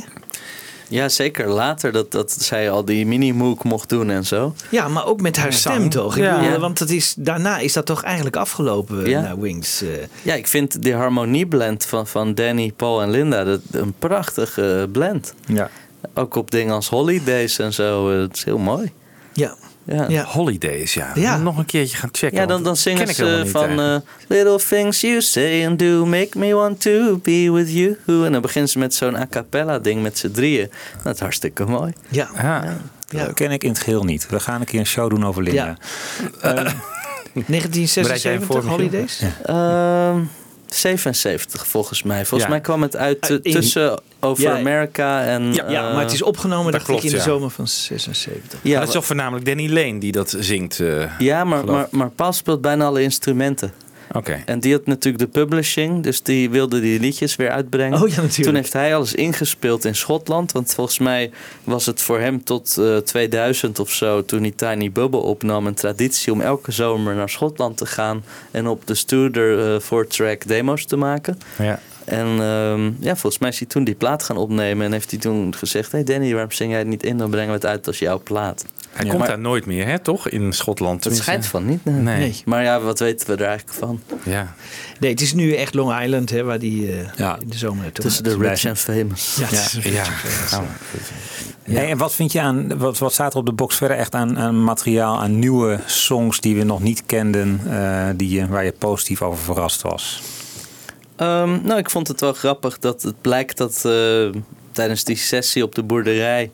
Ja, zeker later dat, dat zij al die mini-mook mocht doen en zo. Ja, maar ook met haar stem toch? Ja. bedoel. Want het is, daarna is dat toch eigenlijk afgelopen Ja. naar Wings. eh. Ja, ik vind die harmonieblend van, van Danny, Paul en Linda dat, een prachtige blend. ja. Ook op dingen als Holidays en zo. eh, Het is heel mooi. ja. Ja, Ja. Holidays, ja. Ja. Nog een keertje gaan checken. Ja, dan, dan zingen ze van eh, Little things you say and do make me want to be with you. En dan beginnen ze met zo'n a cappella ding met z'n drieën. Dat is hartstikke mooi. Ja. Ja. Ja. Dat ken ik in het geheel niet. We gaan een keer een show doen over Linda. Ja. Eh, 1976 voor, Michiel? Holidays? Ehm 77 volgens mij. Volgens Ja. mij kwam het uit eh, In- tussen Over Ja. America en... Ja, ja, eh, maar het is opgenomen dat dacht klopt, ik in de zomer van 76. ja, Maar dat is toch voornamelijk Danny Lane die dat zingt. eh. ja, maar, maar, maar Paul speelt bijna alle instrumenten. Oké. En die had natuurlijk de publishing, dus die wilde die liedjes weer uitbrengen. Oh ja, natuurlijk. Toen heeft hij alles ingespeeld in Schotland. Want volgens mij was het voor hem tot eh, 2000 of zo, toen hij Tiny Bubble opnam, een traditie om elke zomer naar Schotland te gaan en op de Studer eh 4-track demo's te maken. Ja. En ehm, ja, volgens mij is hij toen die plaat gaan opnemen en heeft hij toen gezegd: Hey Danny, waarom zing jij het niet in? Dan brengen we het uit als jouw plaat. Hij Ja. komt Maar- daar nooit meer, hè? Toch? In Schotland. Het schijnt van niet. nee. Nee. Nee. Maar ja, wat weten we er eigenlijk van? Ja. Nee, het is nu echt Long Island, hè, waar die eh, Ja. in de zomer naartoe Tussen de rich en famous. Ja, Ja. Nou, Hey, en wat vind je aan, wat, wat staat er op de box verder echt aan, aan materiaal, aan nieuwe songs die we nog niet kenden, eh, die, waar je positief over verrast was? Ehm, nou, ik vond het wel grappig dat het blijkt dat eh, tijdens die sessie op de boerderij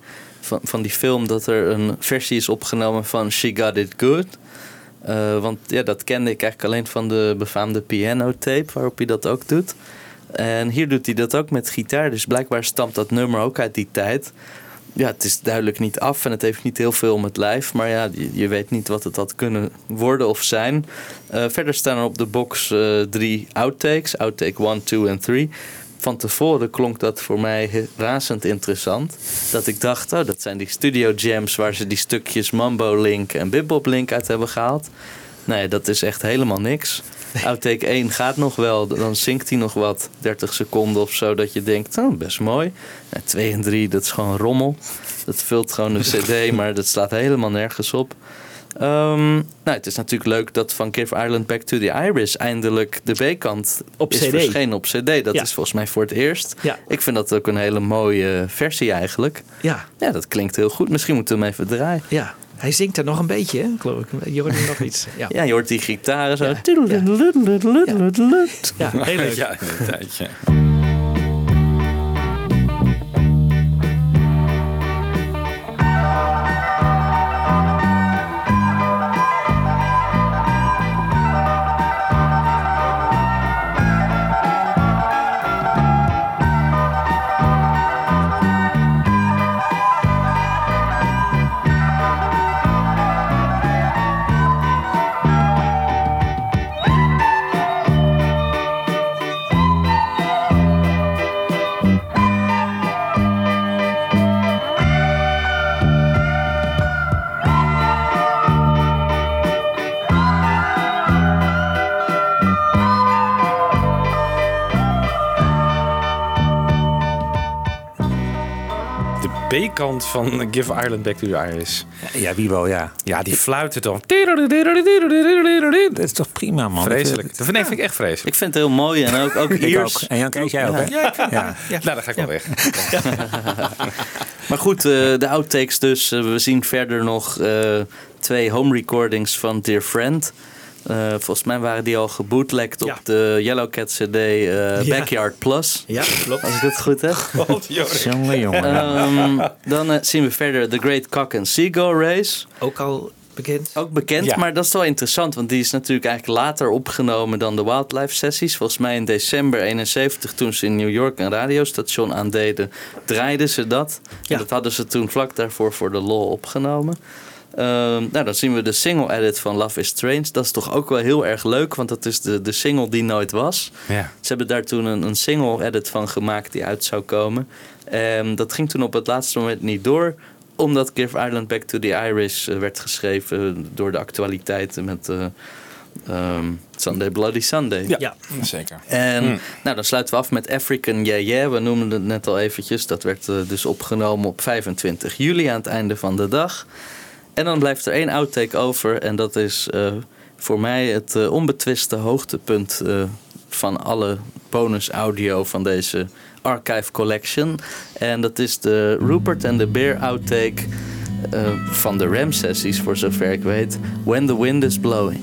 van, van die film... dat er een versie is opgenomen van She Got It Good. Eh, want ja, dat kende ik eigenlijk alleen van de befaamde pianotape, waarop hij dat ook doet. En hier doet hij dat ook met gitaar. Dus blijkbaar stamt dat nummer ook uit die tijd. Ja, het is duidelijk niet af en het heeft niet heel veel om het lijf. Maar ja, je, weet niet wat het had kunnen worden of zijn. Eh, verder staan er op de box eh, drie outtakes. Outtake 1, 2 en 3. Van tevoren klonk dat voor mij razend interessant. Dat ik dacht, oh, dat zijn die studio jams... waar ze die stukjes Mambo Link en Bebop Link uit hebben gehaald. Nee, dat is echt helemaal niks. Outtake 1 gaat nog wel, dan zingt hij nog wat, 30 seconden of zo, dat je denkt, oh, best mooi. En 2 en 3, dat is gewoon rommel. Dat vult gewoon een cd, [LAUGHS] maar dat slaat helemaal nergens op. Ehm, nou, het is natuurlijk leuk dat van Give Ireland Back to the Iris eindelijk de B-kant Op is CD. verschenen op CD. Dat Ja. is volgens mij voor het eerst. Ja. Ik vind dat ook een hele mooie versie eigenlijk. Ja, Ja, dat klinkt heel goed. Misschien moeten we hem even draaien. ja. Hij zingt er nog een beetje, hè, geloof ik. Je hoort nog iets. Ja, Ja, je hoort die gitaren zo. Ja. ja heel leuk. Ja, inderdaad. Ja. De B-kant van Give Ireland Back to the Iris. Ja, wie wel, ja. Ja, die fluiten dan. Dat is toch prima, man. Vreselijk. Dat vind ik, vind ik echt vreselijk. Ik vind het heel mooi en ook, ook Iers. ook. En Jan Kees, jij ook, hè? Ja, Ja. Nou, dan ga ik wel weg. [LAUGHS] Maar goed, eh, de outtakes dus. Eh, we zien verder nog eh, twee home recordings van Dear Friend. Eh, volgens mij waren die al gebootlegd op de Yellow Cat CD eh, Ja. Backyard Plus. Ja, klopt. Als ik het goed heb. [LAUGHS] [LAUGHS] Jongen, jongen. Ehm, dan eh, zien we verder The Great Cock and Seagull Race. Ook al bekend. Ook bekend, Ja. maar dat is wel interessant. Want die is natuurlijk eigenlijk later opgenomen dan de Wildlife sessies. Volgens mij in december 71, toen ze in New York een radiostation aandeden, draaiden ze dat. Ja. En dat hadden ze toen vlak daarvoor voor de lol opgenomen. Ehm, nou, dan zien we de single edit van Love is Strange. Dat is toch ook wel heel erg leuk, want dat is de, de single die nooit was. Ja. Ze hebben daar toen een, een single edit van gemaakt die uit zou komen. En dat ging toen op het laatste moment niet door omdat Give Ireland Back to the Irish eh, werd geschreven door de actualiteiten met eh, ehm, Sunday Bloody Sunday. Ja. Ja. Zeker. En Hmm. nou, dan sluiten we af met African Yeah Yeah. We noemden het net al eventjes. Dat werd eh, dus opgenomen op 25 juli aan het einde van de dag. En dan blijft er één outtake over. En dat is eh, voor mij het eh, onbetwiste hoogtepunt eh, van alle bonus audio van deze Archive Collection. En dat is de Rupert and the Bear outtake van de Ram sessies, voor zover ik weet. When the Wind is Blowing.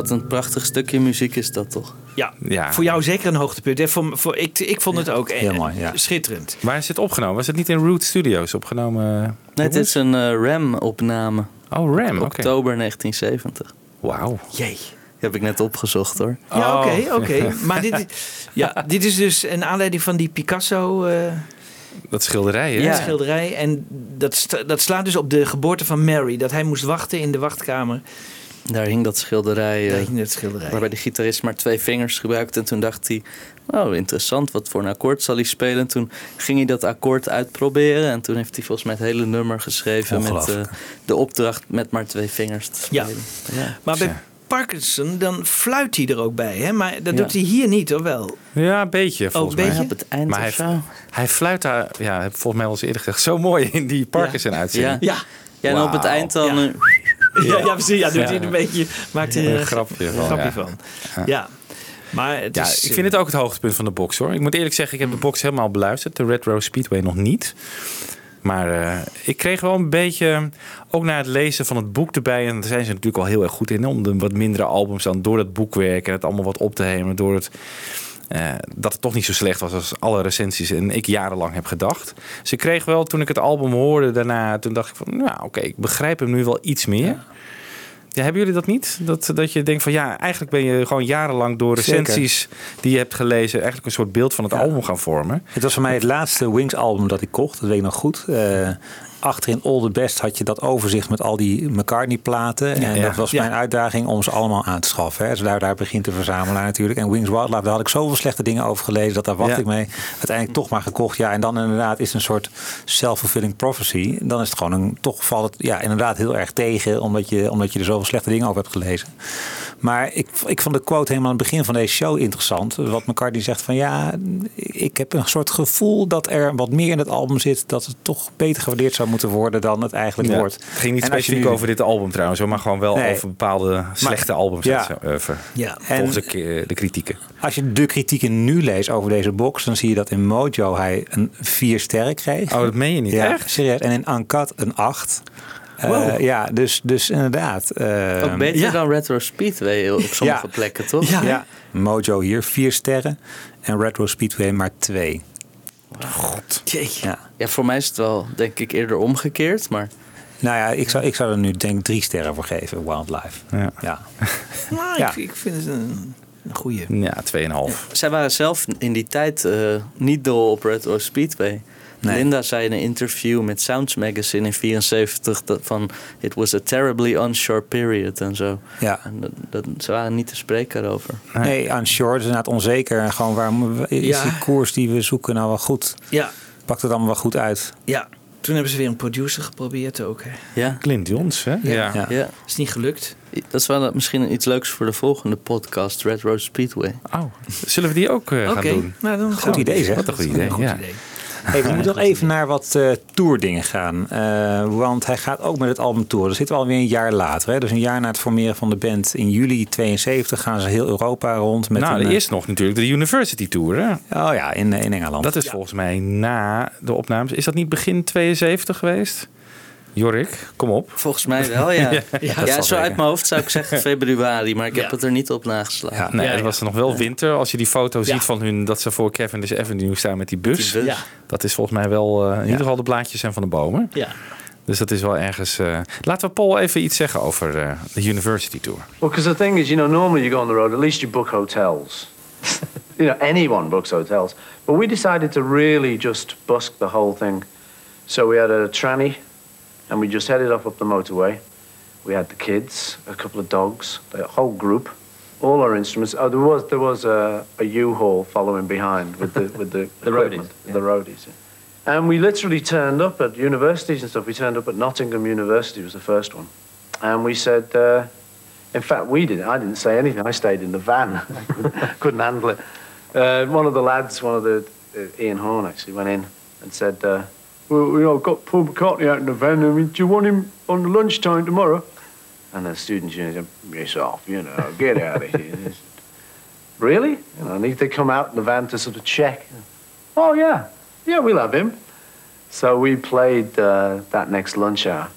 Wat een prachtig stukje muziek is dat toch? Ja, Ja. voor jou zeker een hoogtepunt. hè? Voor, voor, ik, ik vond het ook heel mooi, ja. schitterend. Waar is het opgenomen? Was het niet in Root Studios opgenomen? Nee, het is een eh, RAM-opname. Oh, Ram, oké. Oktober 1970. Wauw. Jee. Die heb ik net opgezocht hoor. Ja, Oh. oké, [LAUGHS] oké. Maar dit, ja, dit is dus een aanleiding van die Picasso eh, Dat schilderij, hè? Ja. schilderij. En dat, dat slaat dus op de geboorte van Mary. Dat hij moest wachten in de wachtkamer. Daar hing dat schilderij. eh, Daar hing het schilderij. Waarbij de gitarist maar twee vingers gebruikte. En toen dacht hij, oh interessant, wat voor een akkoord zal hij spelen? En toen ging hij dat akkoord uitproberen. En toen heeft hij volgens mij het hele nummer geschreven met eh, de opdracht met maar twee vingers te spelen. Ja. Maar bij. Parkinson, dan fluit hij er ook bij. Hè? Maar dat Ja. doet hij hier niet, of wel? Ja, een beetje volgens beetje? mij. Op het eind Maar hij, zo. hij fluit daar, ja, volgens mij al eens eerder gezegd, zo mooi in die Parkinson-uitzending. Ja. Ja, en op het eind dan... Ja. [LAUGHS] Ja, ja precies. Ja, doet hij een beetje, maakt er Een grapje van, grapje ja. van. Ja. Maar het Ja, is, ik vind het ook het hoogtepunt van de box hoor. Ik moet eerlijk zeggen, ik heb de box helemaal beluisterd. De Retro Speedway nog niet. Maar eh, ik kreeg wel een beetje, ook na het lezen van het boek erbij. En daar zijn ze natuurlijk al heel erg goed in. Om de wat mindere albums dan door het boekwerk en het allemaal wat op te hemelen. Door het, eh, dat het toch niet zo slecht was als alle recensies. En ik jarenlang heb gedacht. Dus ik kreeg wel, toen ik het album hoorde daarna. Toen dacht ik van, nou oké, ik begrijp hem nu wel iets meer. Ja, hebben jullie dat niet? Dat, dat je denkt van ja, eigenlijk ben je gewoon jarenlang door Zeker. recensies die je hebt gelezen, eigenlijk een soort beeld van het album gaan vormen. Het was voor mij het laatste Wings album dat ik kocht. Dat weet ik nog goed. Achterin All the Best had je dat overzicht met al die McCartney platen. En Ja. dat was mijn uitdaging om ze allemaal aan te schaffen. Hè. Dus daar, daar begint de verzamelaar natuurlijk. En Wings Wildlife, daar had ik zoveel slechte dingen over gelezen. Dat daar wacht ik mee. Uiteindelijk toch maar gekocht. Ja, en dan inderdaad is het een soort self-fulfilling prophecy. Dan is het gewoon een, toch valt het ja, inderdaad heel erg tegen. Omdat je, omdat je er zoveel slechte dingen over hebt gelezen. Maar ik, ik vond de quote helemaal aan het begin van deze show interessant. Wat McCartney zegt van ja, ik heb een soort gevoel dat er wat meer in het album zit. Dat het toch beter gewaardeerd zou moeten worden dan het eigenlijk wordt. Het ging niet specifiek over dit album trouwens, maar gewoon wel over bepaalde slechte albums. Ja, over, eh, ja. Volgens de, eh, de kritieken. Als je de kritieken nu leest over deze box, dan zie je dat in Mojo hij een vier sterren kreeg. Oh, dat meen je niet, ja, echt? Serieus. En in Uncut een 8. Wow. ja, dus, dus inderdaad. eh, Ook beter ja. dan Retro Speedway op [LAUGHS] sommige Ja. plekken, toch? Ja. Ja, Mojo hier vier sterren. En Retro Speedway maar twee. Jeetje. Ja. Ja, voor mij is het wel, denk ik, eerder omgekeerd. Maar Nou ja, ik zou, ik zou er nu denk ik drie sterren voor geven, Wildlife. Ja, Ja. [LAUGHS] Nou, Ja. ik, ik vind het een, een goeie. ja 2,5. zij waren zelf in die tijd eh, niet dol op Retro Speedway. Nee. Linda zei in een interview met Sounds Magazine in 74 dat van it was a terribly unsure period en zo. Ja. En dat, dat, ze waren niet te spreken erover. Nee, unsure, is inderdaad onzeker. En gewoon waarom is Ja. die koers die we zoeken nou wel goed? Ja, Pakt het allemaal wel goed uit? ja. Toen hebben ze weer een producer geprobeerd ook. Hè. Ja, Clint Jons, hè? Ja. Ja. ja. Is niet gelukt. dat is wel misschien iets leuks voor de volgende podcast, Retro Speedway. Oh, zullen we die ook eh, Oké, gaan doen? nou dan Goed idee, zeg. Wat een goed idee, Goed ja. idee. Hey, we moeten nog even naar wat eh tourdingen gaan. Eh, want hij gaat ook met het album tour. Dat zitten we alweer een jaar later. Hè? Dus een jaar na het formeren van de band. In juli 72 gaan ze heel Europa rond. Met nou, er eh, is nog natuurlijk de University Tour, hè? Oh ja, in, in Engeland. Dat is volgens mij na de opnames. Is dat niet begin 72 geweest? Jorik, kom op. Volgens mij wel, ja. [LAUGHS] ja, zo uit mijn hoofd zou ik zeggen [LAUGHS] februari, maar ik heb Ja. het er niet op nageslagen. Ja. Nee, Ja, het ja. was er nog wel winter. Als je die foto Ja. ziet van hun dat ze voor Cavendish Avenue staan met die bus. Die bus. Ja, Dat is volgens mij wel, eh, in ieder geval de blaadjes zijn van de bomen. ja. Dus dat is wel ergens... eh, Laten we Paul even iets zeggen over eh, de University Tour. Well, because the thing is, you know, normally you go on the road, at least you book hotels. [LAUGHS] you know, anyone books hotels. But we decided to really just busk the whole thing. So we had a tranny, and we just headed off up the motorway. We had the kids, a couple of dogs, the whole group, all our instruments. Oh, there was there was a, a U-Haul following behind with the with the, [LAUGHS] The equipment, roadies, the roadies. yeah. And we literally turned up at universities and stuff. We turned up at Nottingham University was the first one, and we said. Uh, in fact, we didn't. I didn't say anything. I stayed in the van. I [LAUGHS] couldn't, couldn't handle it. Uh, one of the lads, one of the uh, Ian Horn, actually went in and said, uh, "Well, you know, got Paul McCartney out in the van. I mean, do you want him on lunchtime tomorrow?" And the students, you know, said, "Yes, off. You know, get out of here." [LAUGHS] Really? You know, and they come out in the van to sort of check. Oh yeah, yeah, we'll have him. So we played uh, that next lunch hour.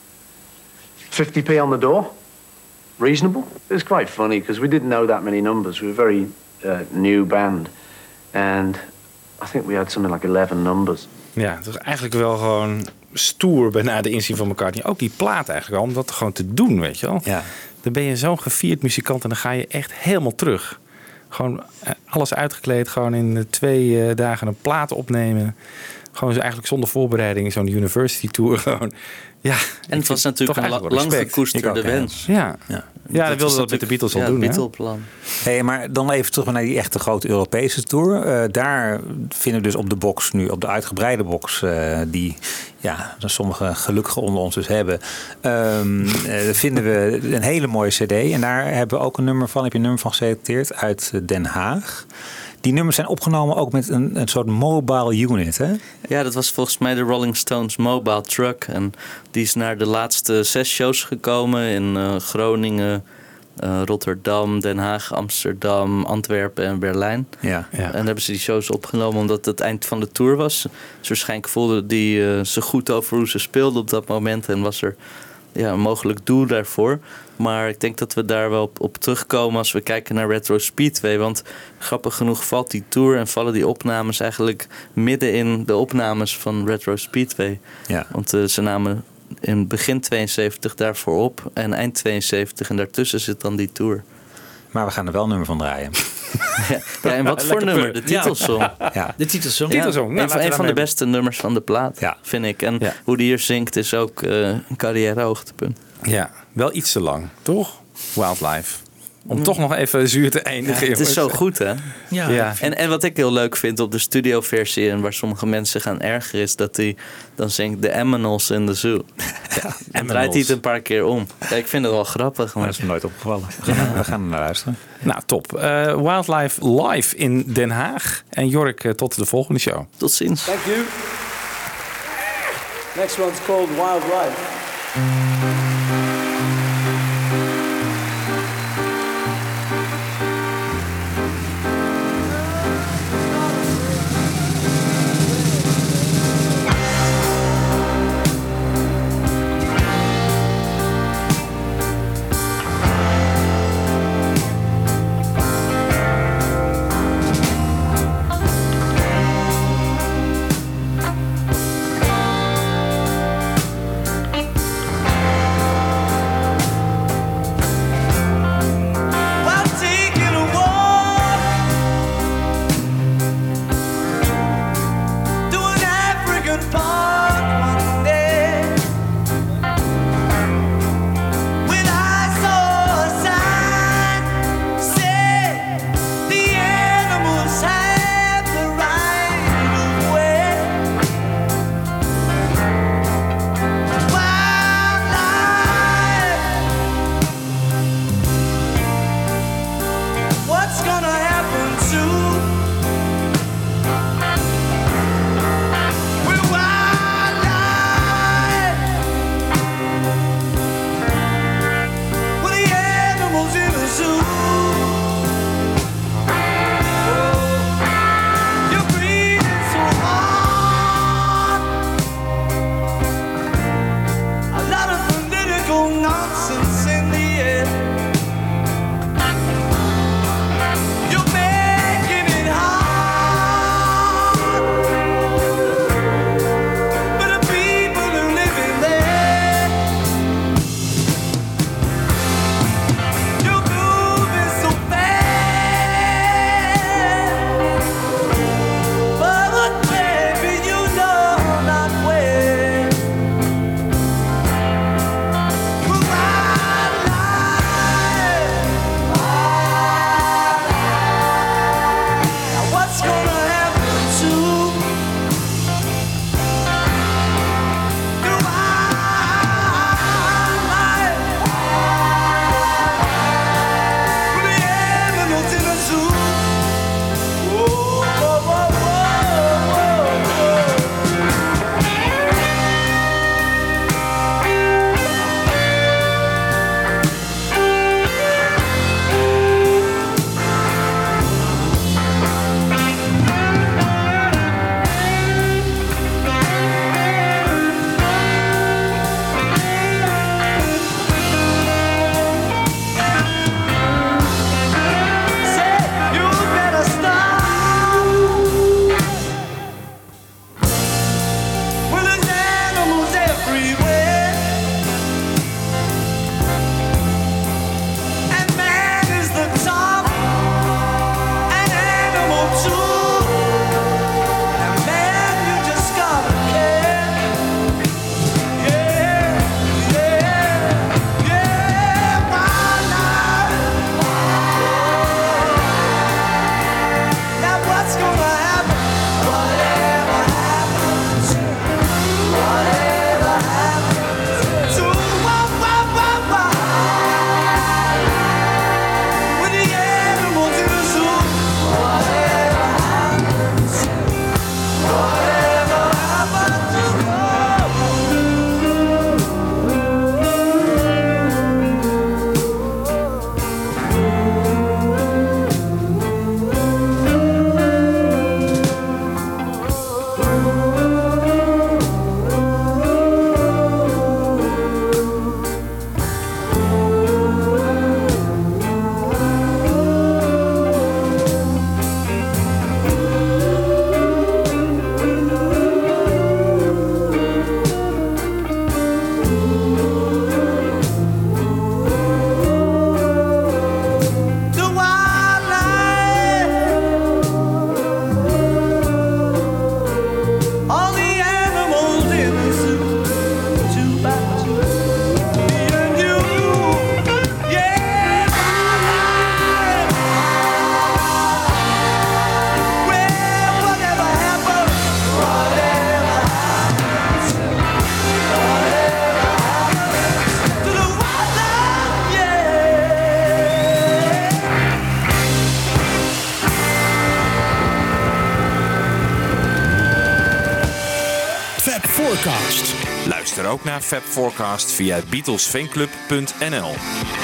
50p on the door. reasonable. It was quite funny because we didn't know that many numbers. We were a very uh, new band. And I think we had something like 11 numbers. Ja, het was eigenlijk wel gewoon stoer bijna de inzien van McCartney. Ook die plaat eigenlijk al, om dat gewoon te doen, weet je wel. Ja. Dan ben je zo'n gevierd muzikant en dan ga je echt helemaal terug. Gewoon eh, alles uitgekleed, gewoon in eh, twee eh, dagen een plaat opnemen. Gewoon eigenlijk zonder voorbereiding, zo'n university tour [LAUGHS] gewoon. Ja, En het was natuurlijk een la- lang gekoesterde wens. Ja, Ja, ja dat wilden we dat met de Beatles al ja, doen. Beatle-plan. Hey, maar dan even terug naar die echte grote Europese tour. Eh, daar vinden we dus op de box nu, op de uitgebreide box, eh, die ja, sommige gelukkigen onder ons dus hebben, eh, [LAUGHS] vinden we een hele mooie CD. En daar hebben we ook een nummer van, heb je een nummer van geselecteerd uit Den Haag. Die nummers zijn opgenomen ook met een, een soort mobile unit, hè? Ja, dat was volgens mij de Rolling Stones Mobile Truck. En die is naar de laatste zes shows gekomen in eh, Groningen, eh, Rotterdam, Den Haag, Amsterdam, Antwerpen en Berlijn. Ja. Ja. En daar hebben ze die shows opgenomen omdat het het eind van de tour was. Dus waarschijnlijk voelden die eh, ze goed over hoe ze speelden op dat moment. En was er ja, een mogelijk doel daarvoor. Maar ik denk dat we daar wel op, op terugkomen als we kijken naar Retro Speedway. Want grappig genoeg valt die tour en vallen die opnames eigenlijk midden in de opnames van Retro Speedway. Ja. Want eh, ze namen in begin 72 daarvoor op en eind 72 en daartussen zit dan die tour. Maar we gaan er wel een nummer van draaien. Ja, en wat voor nummer? De titelsong. Ja. De titelsong. Ja, Titelsong. Nou, een van, we een van de beste nummers van de plaat, Ja. vind ik. En Ja. hoe die hier zingt is ook eh, een carrière-hoogtepunt. Ja, wel iets te lang, toch? Wildlife. Om toch nog even zuur te eindigen. het is zo goed, hè? Ja. Ja. En, en wat ik heel leuk vind op de studioversie... en waar sommige mensen gaan ergeren... is dat hij dan zingt de Aminals in the Zoo. [LAUGHS] en draait hij het een paar keer om. Ja, ik vind het wel grappig. Maar dat is me nooit opgevallen. We gaan, we gaan er naar luisteren. Nou, top. Eh, Wildlife live in Den Haag. En Jork, eh, tot de volgende show. tot ziens. Thank you. Next one's called Wildlife. Ook naar Fab Forecast via beatlesfanclub.nl.